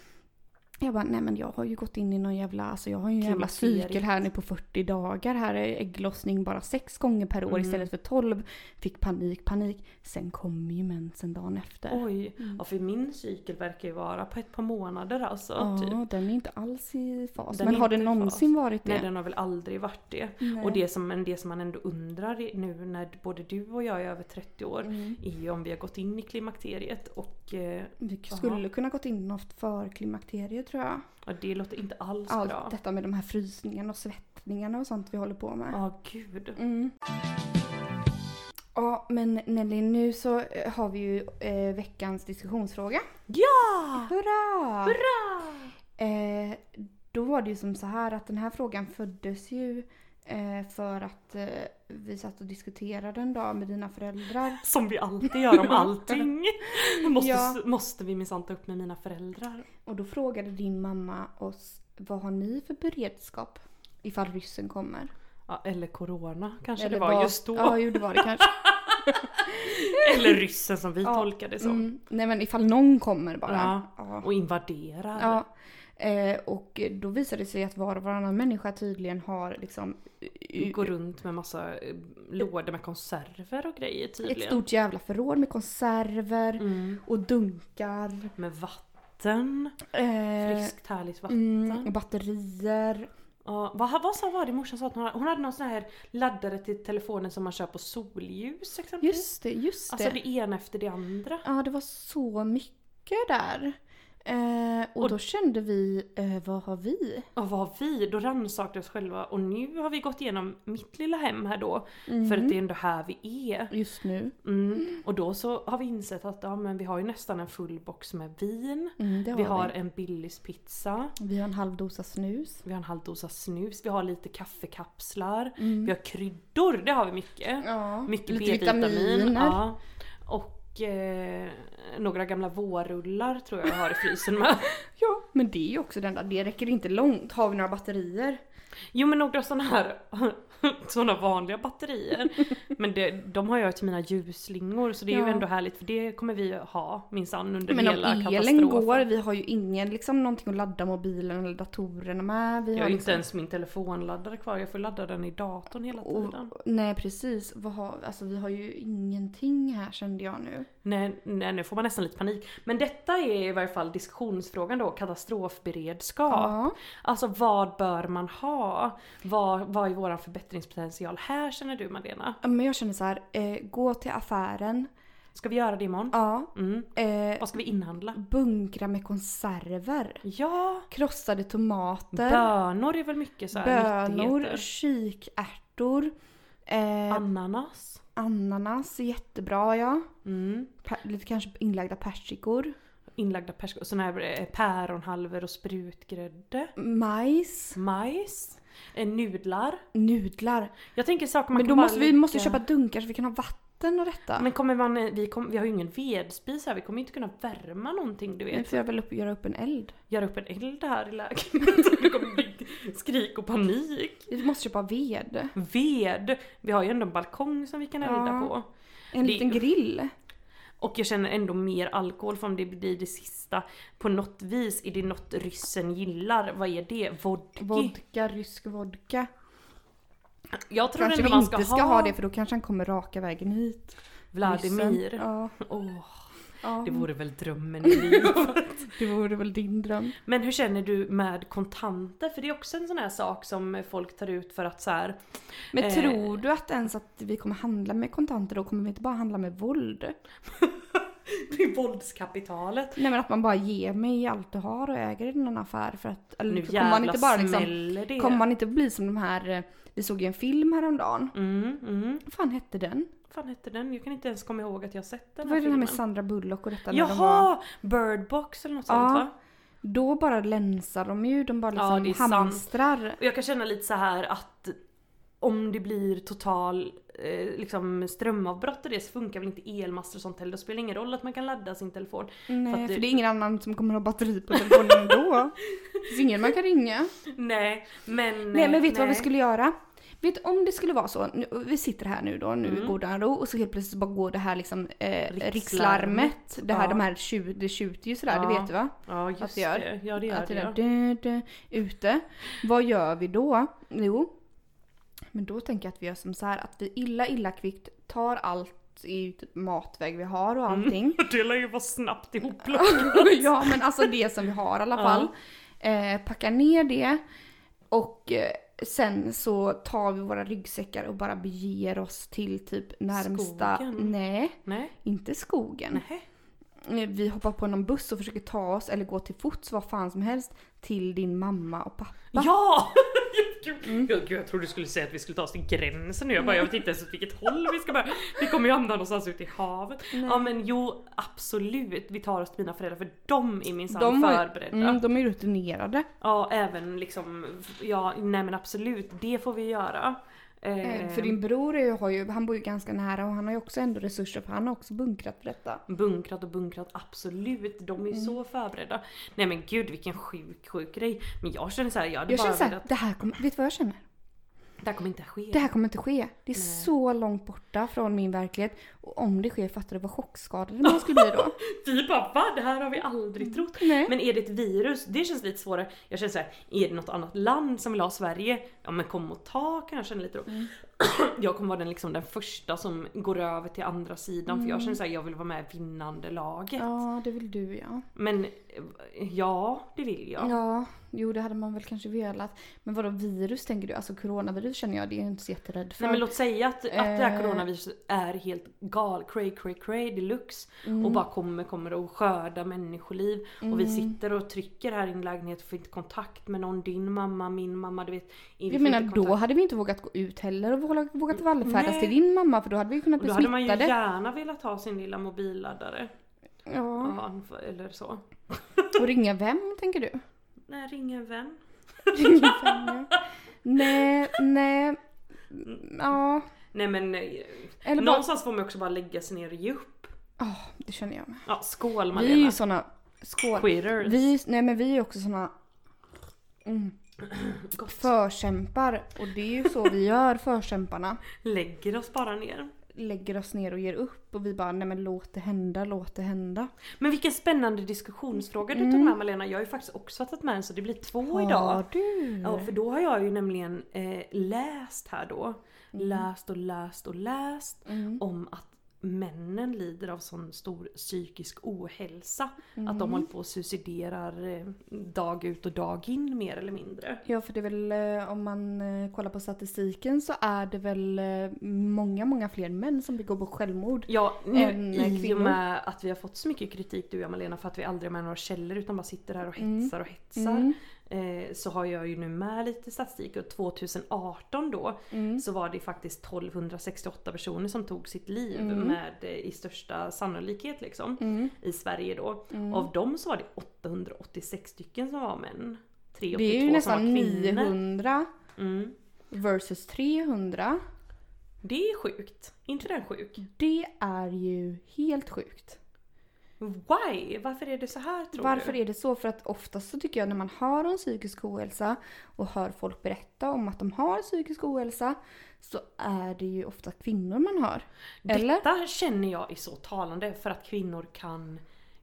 Jag bara, nej men jag har ju gått in i någon jävla, alltså jag har ju en jävla cykel här nu på 40 dagar. Här är ägglossning bara sex gånger per år Mm. istället för 12. Fick panik, panik. Sen kommer ju mensen dagen efter. Oj, ja för min cykel verkar ju vara på ett par månader alltså. Ja, Typ. den är inte alls i fas. Den men har i någonsin varit det? Nej den har väl aldrig varit det. Nej. Och det som, men det som man ändå undrar nu när både du och jag är över 30 år Mm. är ju om vi har gått in i klimakteriet och eh, Vi skulle kunna gått in något för klimakteriet tror jag. ja, det låter inte alls Allt bra. detta med de här frysningarna och svettningarna och sånt vi håller på med. Ja gud. Mm. Ja men Nelly nu så eh, har vi ju eh, veckans diskussionsfråga. Ja! Hurra! Hurra! Eh, då var det ju som så här att den här frågan föddes ju för att eh, vi satt och diskuterade en dag med dina föräldrar. (laughs) Som vi alltid gör om allting. (laughs) Måste, Ja. måste vi minsann ta upp med mina föräldrar. Och då frågade din mamma oss vad har ni för beredskap ifall ryssen kommer? Ja, eller corona kanske Eller det var vad- just då. Ja, jo det var det kanske. (laughs) Eller ryssen som vi Ja, tolkade som. Mm, nej men ifall någon kommer bara. Ja. Och invaderar. Eh, och då visade det sig att var och varannan människa tydligen har liksom eh, Går runt med massa eh, lådor med konserver och grejer ett tydligen. stort jävla förråd med konserver Mm. och dunkar. Med vatten. Eh, Friskt härligt vatten. mm, och batterier. Ja, vad, vad sa var det morsan sa att hon hade? Hon hade någon sån här laddare till telefonen som man kör på solljus exempelvis. Just det, just Alltså det. det ena efter det andra. Ja, det var så mycket där. Eh, och, Och- då kände vi, eh, vad har vi? Och vad har vi? Då rannsakade oss själva och nu har vi gått igenom mitt lilla hem här då. Mm. För att det är ändå här vi är. Just nu. Mm. Och då så har vi insett att ja, men vi har ju nästan en full box med vin. Mm, har Vi vi. har en Billys pizza. vi har en halv dosa snus. Vi har en halv dosa snus. Vi har lite kaffekapslar. Mm. Vi har kryddor, det har vi mycket. Ja, Mycket B-vitamin. Ja. Och eh, några gamla vårrullar tror jag jag har i frysen med. (laughs) Ja, men det är ju också den där, det räcker inte långt. Har vi några batterier? Jo men några sådana här (laughs) sådana vanliga batterier. Men det, de har jag till mina ljusslingor så det är Ja. ju ändå härligt för det kommer vi ha minsann under Men om hela elen katastrofen. går, vi har ju ingen liksom någonting att ladda mobilen eller datorerna med. Vi Jag har har liksom, inte ens min telefonladdare kvar, jag får ladda den i datorn hela tiden. och, Nej precis, har, alltså vi har ju ingenting här kände jag nu. Nej, nej, nu får man nästan lite panik. Men detta är i varje fall diskussionsfrågan då, katastrofberedskap. Ja. Alltså vad bör man ha? Vad, vad är våran förbättringspotential här känner du Malena? Men jag känner så här, eh, gå till affären, Ska vi göra det imorgon? Ja. Mm. Eh, Vad ska vi inhandla? bunkra med konserver. Ja! Krossade tomater. Bönor är väl mycket så här bönor, kikärtor. Eh, Ananas. Ananas är jättebra ja. Mm. Lite kanske inlagda persikor. Inlagda persikor, såna här eh, päronhalvor och sprutgrädde. Majs. Majs. Eh, nudlar. Nudlar. Jag tänker saker man Men då måste vi måste köpa dunkar så vi kan ha vatten och detta. Men kommer man, eh, vi, kom, vi har ju ingen vedspis här, vi kommer inte kunna värma någonting du Nu vet. får jag väl upp, göra upp en eld. Göra upp en eld här i lägenheten. (laughs) Skrik och panik. Vi måste köpa ved. Ved! Vi har ju ändå en balkong som vi kan elda Ja. på. En Det- liten grill. Och jag känner ändå mer alkohol för om det blir det sista. På något vis är det något ryssen gillar. Vad är det? Vodka? Vodka, rysk vodka. Jag tror Kanske ändå vi man inte ska ha det för då kanske han kommer raka vägen hit. Vladimir. Ryssen. Ja. Åh, ja. det vore väl drömmen i livet. (laughs) det vore väl din dröm. Men hur känner du med kontanter? För det är också en sån här sak som folk tar ut för att så här. Men Eh. tror du att ens att vi kommer handla med kontanter då kommer vi inte bara handla med våld? (laughs) Det är våldskapitalet. Nej men att man bara ger mig allt du har och äger i den affär för att... Eller Nu så kommer man inte bara liksom... det. Kommer man inte bli som de här... eh, Vi såg ju en film häromdagen. Mm, mm. Vad fan hette den? Vad fan hette den? Jag kan inte ens komma ihåg att jag sett Det den var här ju den här med Sandra Bullock och detta när de. Jaha! Birdbox eller något Ja, sånt va? Då bara länsar de ju, de bara Ja, det är liksom sant. hamstrar. Och jag kan känna lite så här att om det blir total eh, liksom strömavbrott och det så funkar väl inte elmaster och sånt heller. Då spelar det ingen roll att man kan ladda sin telefon. Nej, För att det- det är ingen annan som kommer ha batteri på telefonen ändå. (laughs) Det finns ingen man kan ringa. Nej, men... Nej men vet du vad vi skulle göra? Vet om det skulle vara så, nu, vi sitter här nu då, nu Mm. i godan ro och så helt plötsligt bara går det här liksom eh, Rikslarmet. rikslarmet. Det här, Ja. de här tju, det tjuter ju sådär, Ja. det vet du va? Ja just Att det gör. det. Ja det gör Att det det. där Ja. dö, dö, ute. Vad gör vi då? Jo, men då tänker jag att vi gör som så här att vi illa illa kvickt tar allt i typ matväg vi har och allting. (laughs) Det lär ju vara snabbt ihop (laughs) ja men alltså det som vi har i alla Ja. fall. Eh, packar ner det och eh, sen så tar vi våra ryggsäckar och bara beger oss till typ närmsta... Skogen? Nej, Nej. inte skogen. Nej. Eh, Vi hoppar på någon buss och försöker ta oss, eller gå till fots, vad fan som helst, till din mamma och pappa. Ja! (laughs) Mm. jag, jag trodde du skulle säga att vi skulle ta oss till gränsen nu. Jag bara, jag vet inte ens åt vilket håll vi ska börja. Vi kommer ju hamna någonstans ute i havet. Ja men jo, absolut. Vi tar oss till mina föräldrar för de är minsann De förberedda. Mm, de är rutinerade. Ja, även liksom, ja nej men absolut, det får vi göra. Eh, Eh, För din bror är ju, har ju, han bor ju ganska nära och han har ju också ändå resurser för han har också bunkrat för detta. Bunkrat och bunkrat, absolut. De är ju Mm. så förberedda. Nej men gud vilken sjuk, sjuk grej. Men jag känner såhär, jag hade Jag bara känner såhär, velat... det här kommer, vet du vad jag känner? Det här kommer inte ske. Det här kommer inte ske. Det är Nej. så långt borta från min verklighet. Och om det sker, fattar du vad chockskadade man skulle bli då? (laughs) Vi bara va? Det här har vi aldrig trott. Nej. Men är det ett virus? Det känns lite svårare. Jag känner såhär, är det något annat land som vill ha Sverige? Ja men kom och ta kan jag känna lite då. Mm. (clears throat) Jag kommer vara den, liksom, den första som går över till andra sidan för jag Mm. känner såhär, jag vill vara med i vinnande laget. Ja, det vill du ja. Men ja, det vill jag. Ja, jo det hade man väl kanske velat. Men vadå virus tänker du? Alltså coronavirus känner jag, det är jag inte så jätterädd för. Nej men låt säga att, att det här Eh. coronaviruset är helt gal, cray cray cray deluxe Mm. och bara kommer, kommer att skörda människoliv och vi Mm. sitter och trycker här i en lägenhet och får inte kontakt med någon, din mamma, min mamma, du vet. jag menar då hade vi inte vågat gå ut heller och vågat, vågat vallfärdas Nej. till din mamma för då hade vi kunnat bli då hade man ju smittade. gärna velat ha sin lilla mobilladdare. Ja. Ja, eller så. (laughs) Och ringa vem tänker du? Nej. Ringa vem ja. Nej, nej. Ja. Nej men eh, Eller bara... någonstans får man också bara lägga sig ner och ge upp. Ja, det känner jag med. Ja, skål Vi är Malena. ju såna... Skål. Quitters. Vi, nej men vi är också såna mm, Gott. (clears throat) förkämpar. Och det är ju så vi gör, förkämparna. Lägger oss bara ner. Lägger oss ner och ger upp och vi bara, nej men låt det hända, låt det hända. Men vilken spännande diskussionsfråga du Mm. tog med Malena. Jag har ju faktiskt också tagit med en så det blir två idag. Har du? Ja för då har jag ju nämligen eh, läst här då. Mm. Läst och läst och läst Mm. om att männen lider av sån stor psykisk ohälsa. Att Mm. de håller på och suiciderar eh, dag ut och dag in mer eller mindre. Ja, för det är väl eh, om man eh, kollar på statistiken så är det väl många, många fler män som begår på självmord. Ja, nu Än, i och kvinnor. med att vi har fått så mycket kritik du och jag Malena för att vi aldrig har med några källor utan bara sitter här och hetsar och hetsar. Mm. Eh, så har jag ju nu med lite statistik och 2018 då Mm. så var det faktiskt 1268 personer som tog sitt liv Mm. med eh, i största sannolikhet liksom. Mm. I Sverige då. Mm. Av dem så var det 886 stycken som var män. 382 Det är ju nästan var kvinnor. 900 Mm. versus 300. Det är sjukt. inte den sjuk? Det är ju helt sjukt. Why? Varför är det så här tror Varför du? är det så? För att oftast så tycker jag när man har en psykisk ohälsa och hör folk berätta om att de har psykisk ohälsa så är det ju ofta kvinnor man hör. Eller? Detta känner jag är så talande för att kvinnor kan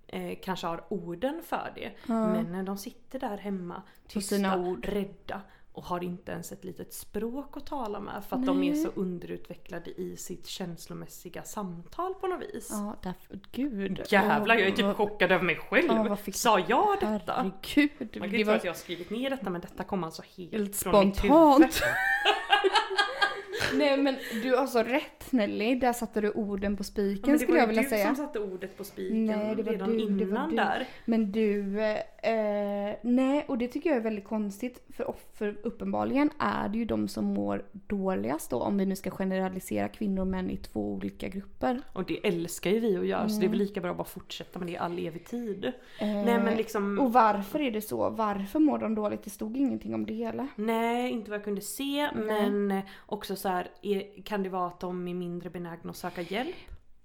eh, kanske har orden för det. Men när de sitter där hemma tysta, rädda och har inte ens ett litet språk att tala med för att de är så underutvecklade i sitt känslomässiga samtal på något vis. Ja, därför, gud. Jävlar, jag är typ chockad över mig själv. Ja, fick- Sa jag detta? Herregud. Man kan ju tro var att jag har skrivit ner detta men detta kom alltså helt, helt från mitt huvud. (laughs) Nej men du har så rätt Nelly, där satte du orden på Ja, spiken men det skulle var jag ju vilja du säga. som satte ordet på spiken Nej, det var redan du, det var innan du. där. Men du, eh, nej och det tycker jag är väldigt konstigt för, för uppenbarligen är det ju de som mår dåligast då om vi nu ska generalisera kvinnor och män i två olika grupper. Och det älskar ju vi att göra så det är väl lika bra att bara fortsätta med det i all evig tid. Eh, Nej men liksom, Och varför är det så? Varför mår de dåligt? Det stod ingenting om det hela. nej inte vad jag kunde se men också så här, är, kan det vara att de är mindre benägna att söka hjälp?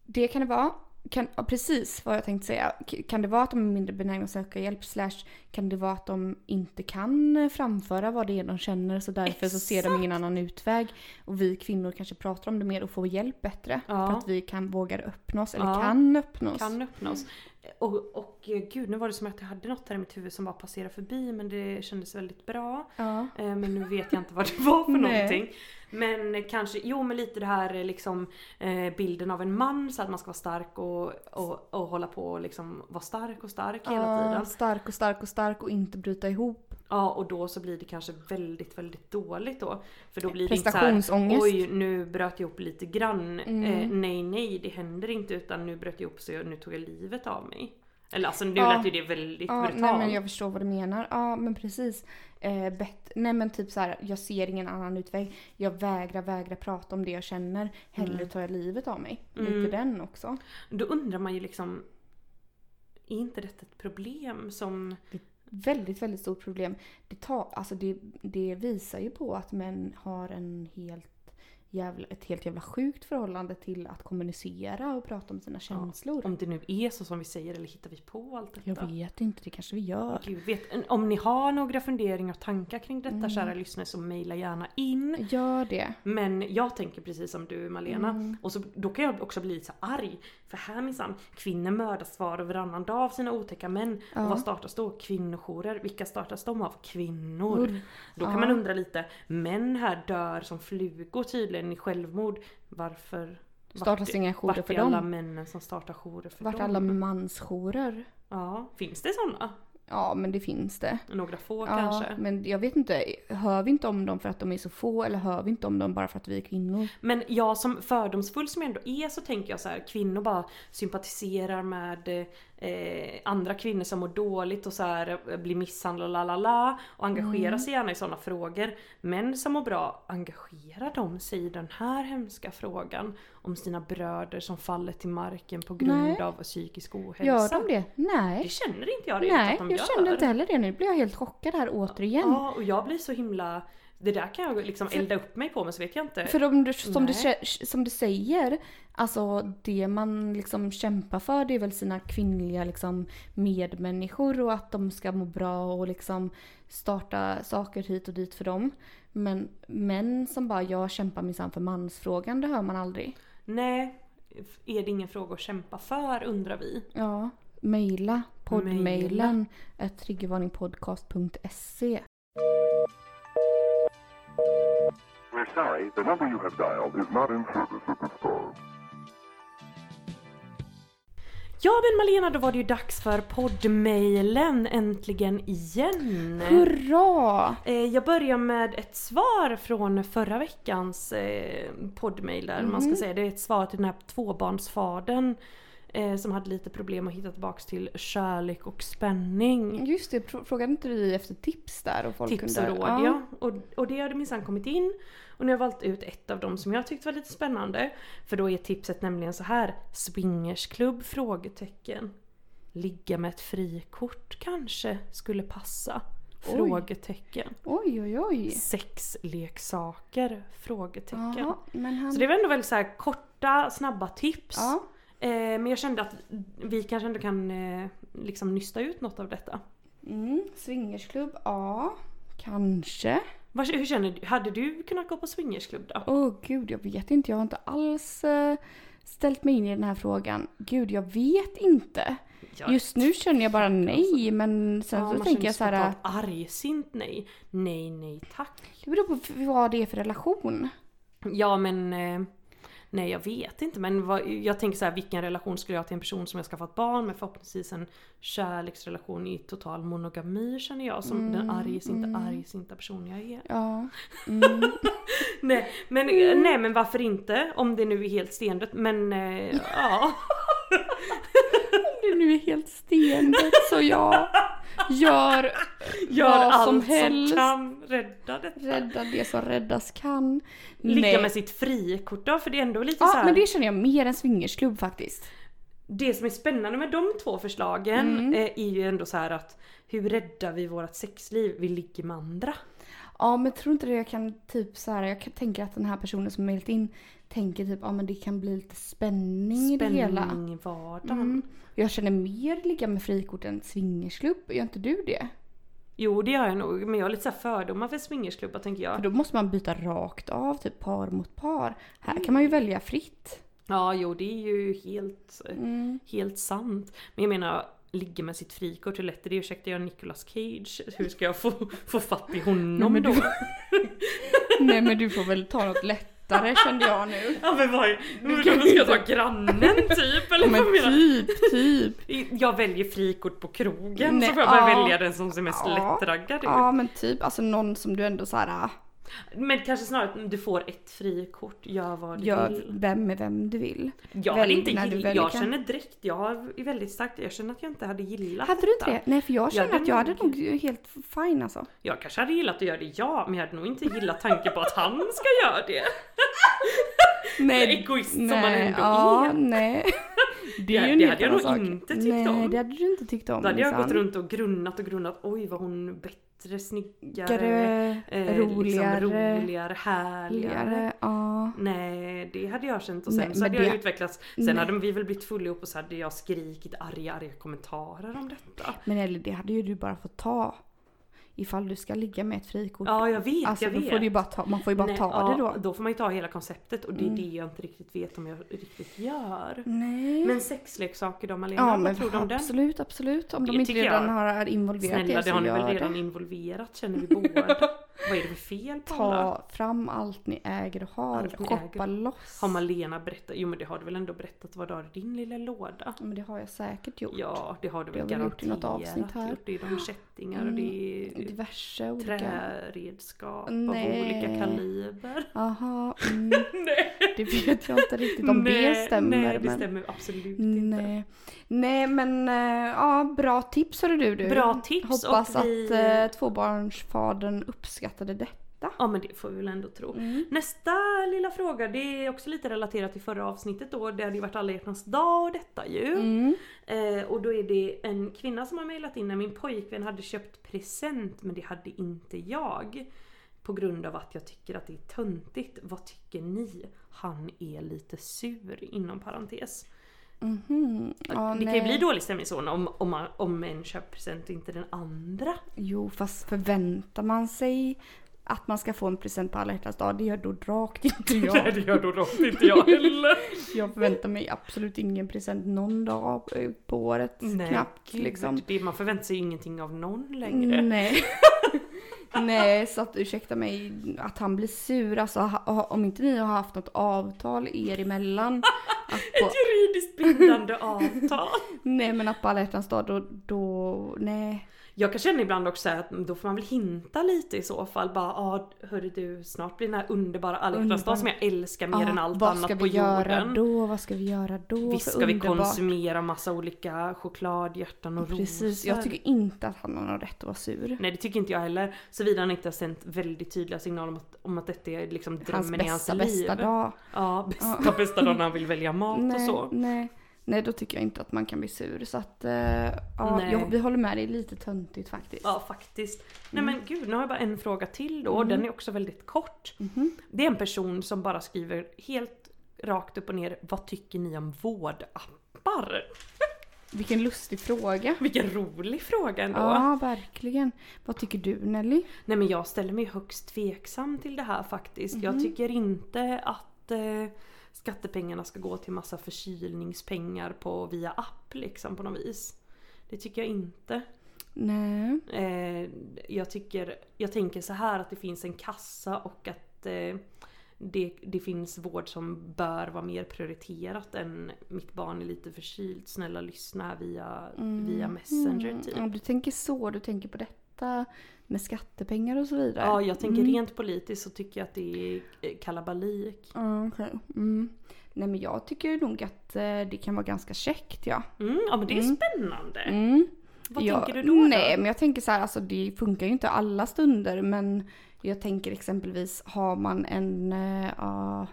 Det kan det vara. Kan, precis vad jag tänkte säga. Kan det vara att de är mindre benägna att söka hjälp? Slash kan det vara att de inte kan framföra vad det är de känner så därför så ser de ingen annan utväg. Och vi kvinnor kanske pratar om det mer och får hjälp bättre. Ja. För att vi kan vågar öppna oss, eller Ja. kan öppna oss. Kan öppnas. Och, och eh, gud nu var det som att jag hade något här i mitt huvud som bara passerade förbi men det kändes väldigt bra. Ja. Eh, Men nu vet jag inte vad det var för (laughs) någonting. Men kanske, jo men lite det här eh, liksom bilden av en man så att man ska vara stark och, och, och hålla på och liksom vara stark och stark hela Ja, tiden. stark och stark och stark och inte bryta ihop. Ja och då så blir det kanske väldigt väldigt dåligt då. För då blir det inte så här, Prestationsångest. oj nu bröt jag ihop lite grann. Mm. Eh, nej nej det händer inte utan nu bröt jag ihop så jag, nu tog jag livet av mig. Eller alltså nu Ja. lät ju det väldigt Ja, brutalt. nej men jag förstår vad du menar. Ja men precis. Eh, bet- nej men typ så här, jag ser ingen annan utväg. Jag vägrar, vägrar prata om det jag känner. Hellre tar jag livet av mig. Mm. Lite den också. Då undrar man ju liksom är inte detta ett problem som... Väldigt, väldigt stort problem. Det, tar, alltså det, det visar ju på att män har en helt jävla, ett helt jävla sjukt förhållande till att kommunicera och prata om sina känslor. Om det nu är så som vi säger eller hittar vi på allt detta? Jag vet inte, det kanske vi gör. Gud, vet, om ni har några funderingar och tankar kring detta Mm. kära lyssnare så mejla gärna in. Gör det. Men jag tänker precis som du Malena. Mm. Och så, då kan jag också bli lite så arg. För här minsann, kvinnor mördas var och varannan dag av sina otäcka män. Ja. Och vad startas då? Kvinnojourer. Vilka startas de av? Kvinnor. Urr. Då kan Ja. man undra lite, män här dör som flugor tydligen i självmord. Varför? Startas vart- inga jourer vart för är alla dem? männen som startar jourer för Vart dem? alla mansjourer? Ja, finns det sådana? Ja men det finns det. Några få Ja, kanske? men jag vet inte. Hör vi inte om dem för att de är så få eller hör vi inte om dem bara för att vi är kvinnor? Men jag som fördomsfull som jag ändå är så tänker jag så här, kvinnor bara sympatiserar med eh, andra kvinnor som mår dåligt och så här eh, blir misshandlade la la la och engagerar Mm. sig gärna i sådana frågor. Män som mår bra, engagerar de sig i den här hemska frågan om sina bröder som faller till marken på grund Nej. av psykisk ohälsa? Gör de det? Det Nej. känner inte jag riktigt Nej, att de jag gör. kände inte heller det. Nu blir jag helt chockad här återigen. Ja, och jag blir så himla... Det där kan jag liksom elda upp mig på men så vet jag inte. För om du, som, du, Nej. som du säger, alltså det man liksom kämpar för det är väl sina kvinnliga liksom medmänniskor och att de ska må bra och liksom starta saker hit och dit för dem. Men män som bara jag kämpar minsann för mansfrågan, det hör man aldrig. Nej, är det ingen fråga att kämpa för undrar vi. Ja, mejla poddmailen Maila. triggervarningpodcast.se We're sorry, the number you have dialed is not in service at this time. Ja men Malena, då var det ju dags för poddmailen äntligen igen. Hurra! Eh, Jag börjar med ett svar från förra veckans eh, poddmail där man ska säga. Det är ett svar till den här tvåbarnsfadern eh, som hade lite problem att hitta tillbaks till kärlek och spänning. Just det, frå- frågade inte du efter tips där? Och folk Tips och kunde... råd ja. Och, och det hade minsann kommit in. Och nu har jag valt ut ett av dem som jag tyckte var lite spännande. För då är tipset nämligen så här. Swingersklubb? Frågetecken. Ligga med ett frikort kanske skulle passa? Oj. Frågetecken. Oj, oj, oj. Sexleksaker? Frågetecken. Men han... Så det var ändå väldigt så här korta, snabba tips. Ja. Eh, men jag kände att vi kanske ändå kan eh, liksom nysta ut något av detta. Mm, swingersklubb, ja. Kanske. Vad- Hur känner du? Hade du kunnat gå på swingersklubb då? Åh gud, jag vet inte. Jag har inte alls eh, ställt mig in i den här frågan. Gud, jag vet inte. Ja, Just nu känner jag bara nej, men sen ja, så tänker jag så här. spontant argsint nej. Nej, nej tack. Det beror på vad det är för relation. Ja men Nej jag vet inte men vad, jag tänker så här, vilken relation skulle jag ha till en person som jag skaffat barn med förhoppningsvis en kärleksrelation i total monogami känner jag som den argsinta argsinta person jag är. Ja. (laughs) Mm. Nej men, nej men varför inte? Om det nu är helt stendött men eh, ja. (laughs) det nu är helt stendött så jag (laughs) gör, Gör vad allt som som, helst. kan rädda detta. Rädda det som räddas kan. Ligga Nej. med sitt frikort då för det är ändå lite så Ja här. men det känner jag mer än swingersklubb faktiskt. Det som är spännande med de två förslagen Mm. eh, är ju ändå så här att hur räddar vi vårt sexliv? Vi ligger med andra. Ja men tror inte det jag kan typ så här, jag kan tänka att den här personen som mejlat in tänker typ ja men det kan bli lite spänning, i det hela. Spänning i vardagen. Mm. Jag känner mer ligga med frikort än swingersklubb, gör inte du det? Jo det gör jag nog men jag har lite så här fördomar för swingersklubbar tänker För jag. då måste man byta rakt av, typ par mot par. Här kan man ju välja fritt. Ja jo det är ju helt, Mm. helt sant. Men jag menar ligga med sitt frikort, hur lätt är det? Ursäkta jag är Nicolas Cage. Hur ska jag få, få fatt i honom men då? du- Nej men du får väl ta något lättare kände jag nu. Ja men vad men ska jag ta grannen typ eller Men du? typ, typ. Jag väljer frikort på krogen Nej, så får jag bara ja. välja den som ser mest Ja. lättraggad ut. Ja men typ, alltså någon som du ändå såhär ah, Men kanske snarare du får ett frikort, gör vad du gör vill. vem med vem du vill. Jag hade inte när du gill, jag kan- känner direkt, jag är väldigt starkt, jag känner att jag inte hade gillat Hade du inte det? Nej för jag känner hade att jag hade nog- helt fine alltså. Jag kanske hade gillat att göra det ja, men jag hade nog inte gillat tanken på att han ska göra det. (laughs) Nej, Egoist som man ändå ja, är. nej. (laughs) Det- är ju det hade jag nog sak. inte tyckt nej, om. det hade du inte tyckt om. Då hade jag gått runt och grunnat och grunnat, oj var hon bättre, snyggare, Gare, eh, roligare, liksom, roligare, härligare. Ja. Nej, det hade jag känt och sen Nej, så hade jag det- utvecklats. Sen Nej. hade vi väl blivit fulla ihop och så hade jag skrikit arga, arga kommentarer om detta. Men eller det hade ju du bara fått ta. Ifall du ska ligga med ett frikort. Ja, jag vet, alltså, jag vet. får du bara ta, man får ju bara Nej, ta ja, det då. Då får man ju ta hela konceptet och det är Mm. det jag inte riktigt vet om jag riktigt gör. Nej. Men sexleksaker då Malena, ja vad men tror du om den? absolut, absolut. Om de Det inte tycker redan jag. har involverat Snälla det så har ni väl redan det. involverat känner vi båda. (laughs) Vad är det för fel på alla? Ta fram allt ni äger och har. Allt ni Shoppa äger. loss. Har Malena berättat? Jo men det har du väl ändå berättat vad du har i din lilla låda? Ja, Men det har jag säkert gjort. Ja det har du Det väl har vi gjort i garanterat något avsnitt här. gjort. Det är de kättingar och Mm, det är Diverse olika. träredskap Nej. av olika kaliber. Aha, mm, (laughs) Nej, det vet jag inte riktigt om det stämmer. Nej det men... stämmer absolut inte. Nej. Nej men äh, ja, bra tips hörde du. du. Bra tips Hoppas och vi... att äh, tvåbarnsfadern uppskattade detta. Ja men det får vi väl ändå tro. Mm. Nästa lilla fråga, det är också lite relaterat till förra avsnittet då. Det hade ju varit alla hjärtans dag och detta ju. Mm. Eh, och då är det en kvinna som har mejlat in när min pojkvän hade köpt present men det hade inte jag. På grund av att jag tycker att det är töntigt. Vad tycker ni? Han är lite sur inom parentes. Mhm. Ja, det kan ju nej. bli dålig stämning så om, om, man, om en köper present och inte den andra. Jo fast förväntar man sig att man ska få en present på alla hjärtans dag, det gör då rakt inte (laughs) Nej jag. det gör då rakt inte jag heller. (laughs) Jag förväntar mig absolut ingen present någon dag på året. Nej, knappt gud, liksom. Det, man förväntar sig ingenting av någon längre. Nej. (laughs) Nej, så att ursäkta mig att han blir sur. Alltså ha- om inte ni har haft något avtal er emellan. Att på, Ett juridiskt bindande (laughs) avtal. nej men att på alla hjärtans dag då, då, nej. Jag kan känna ibland också att då får man väl hinta lite i så fall. Bara ah, hörru du, snart blir den här underbara alla dag som jag älskar mer Ja, än allt vad annat ska på vi göra jorden. då? Vad ska vi göra då? Visst ska vi underbart? konsumera massa olika chokladhjärtan och Precis, rosor. jag tycker inte att han har rätt att vara sur. Nej det tycker inte jag heller. Såvida han inte har sänt väldigt tydliga signaler om att, om att detta är liksom Hans drömmen i hans bästa, liv. bästa dag. Ja, bästa, bästa dagen när han vill välja mat och Nej, så. nej, nej, då tycker jag inte att man kan bli sur. Så att, eh, ja, jag, vi håller med, är lite töntigt faktiskt. Ja faktiskt. Mm. Nej men gud, nu har jag bara en fråga till då. Den är också väldigt kort. Mhm. Det är en person som bara skriver helt rakt upp och ner. Vad tycker ni om vårdappar? (laughs) Vilken lustig fråga. Vilken rolig fråga ändå. Ja, verkligen. Vad tycker du Nelly? Nej men jag ställer mig högst tveksam till det här faktiskt. Mhm. Jag tycker inte att eh, skattepengarna ska gå till massa förkylningspengar på via app liksom på något vis. Det tycker jag inte. Nej. Eh, jag tycker, jag tänker så här att det finns en kassa och att eh, det, det finns vård som bör vara mer prioriterat än mitt barn är lite förkyld, snälla lyssna via, via messenger typ. Mm, du tänker så, du tänker på detta med skattepengar och så vidare. Ja, jag tänker Mm. rent politiskt så tycker jag att det är eh, kalabalik. Ja, okej. Mm. Nej men jag tycker nog att eh, det kan vara ganska käckt ja. Mm, ja men det är Mm. spännande. Mm. Vad Ja, tänker du då? Nej då? men jag tänker så här, alltså det funkar ju inte alla stunder men jag tänker exempelvis har man en uh,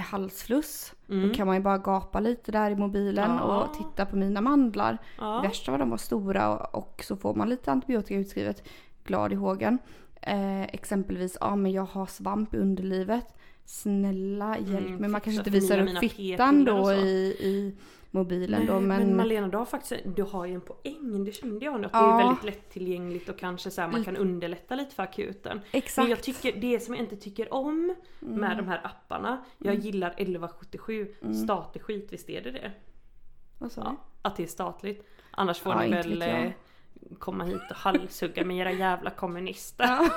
halsfluss Mm. då kan man ju bara gapa lite där i mobilen Ja. och titta på mina mandlar. Ja. Värsta var de var stora och, och så får man lite antibiotika utskrivet. Glad i hågen. Eh, exempelvis, ja men jag har svamp i underlivet. Snälla hjälp Mm, mig. Man kanske inte visar upp fittan då i, i mobilen Nej, då men... men... Malena du har faktiskt du har ju en poäng, det kände jag nu. Att det Ja. är väldigt lättillgängligt och kanske så här, man kan underlätta lite för akuten. Exakt. Men jag tycker, det som jag inte tycker om Mm. med de här apparna, jag gillar 1177, statlig skit, visst är det det? Vad sa du? Ja, att det är statligt. Annars får Ja, ni väl eh, komma hit och halshugga med era jävla kommunister. Ja.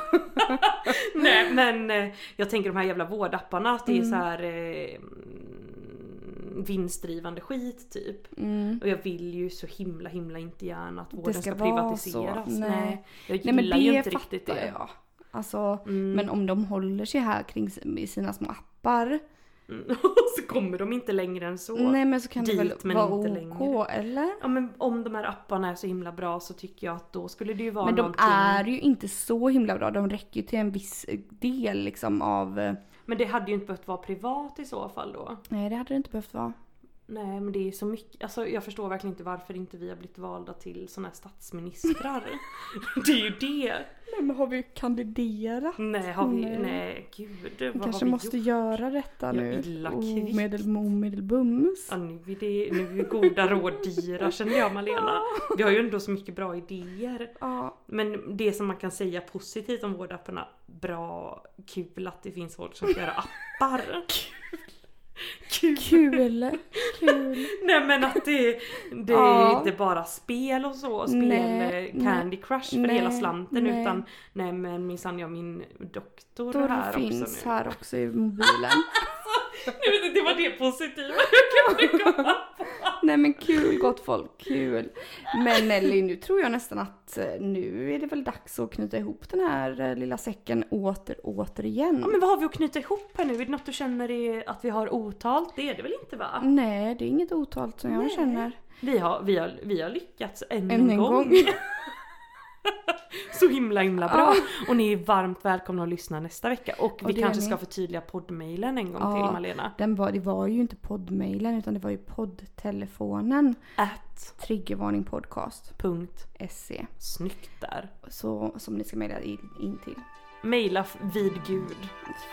(laughs) Nej men eh, jag tänker de här jävla vårdapparna att det är Mm. så här eh, mm, vinstdrivande skit typ. Mm. Och jag vill ju så himla himla inte gärna att vården ska ska, privatiseras. Nej. Nej. Jag Nej men gillar ju det inte riktigt det. jag. Alltså, Mm. men om de håller sig här kring sina små appar. Mm. (laughs) Så kommer de inte längre än så. Nej men så kan det väl vara OK längre. eller? Ja men om de här apparna är så himla bra så tycker jag att då skulle det ju vara Men de någonting. är ju inte så himla bra. De räcker ju till en viss del liksom av... Men det hade ju inte behövt vara privat i så fall då. Nej det hade det inte behövt vara. Nej men det är så mycket, alltså jag förstår verkligen inte varför inte vi har blivit valda till såna här statsministrar. (laughs) det är ju det. Nej men har vi kandiderat? Nej har vi, Nej. nej, gud Vi vad kanske har vi måste gjort? göra detta Ja, nu. kvickt. Omedel, omedelbums. Ja, nu, är det, nu är goda råd dyra känner jag Malena. Vi har ju ändå så mycket bra idéer. Ja. Men det som man kan säga positivt om vårdapparna, bra, kul att det finns folk som ska göra appar. (laughs) Kul! Kul! Kul! (laughs) Nej men att det, det Ja. är inte bara spel och så, spel Nej, Candy Crush för nej, hela slanten nej. utan nej men minsann jag min doktor Då här finns också nu. här också i (laughs) mobilen. Vet inte, det var det positiva (laughs) jag kunde komma på. Nej men kul gott folk, kul. Men Nelly, nu tror jag nästan att eh, nu är det väl dags att knyta ihop den här eh, lilla säcken åter, återigen. Ja, men vad har vi att knyta ihop här nu? Är det något du känner är att vi har otalt? Det är det väl inte va? Nej, det är inget otalt som jag Nej. känner. Vi har, vi har, vi har lyckats än, Än en, en gång. gång. (laughs) (laughs) Så himla himla bra. Och ni är varmt välkomna att lyssna nästa vecka. Och vi kanske ska förtydliga poddmailen en gång Ja. till Malena. Den var, det var ju inte poddmailen utan det var ju poddtelefonen. At Triggervarningpodcast.se snyggt där. Så, som ni ska mejla in, in till. Maila f- vid gud.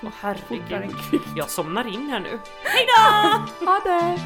Åh än herregud. Jag somnar in här nu. (laughs) Hejdå! Ha det!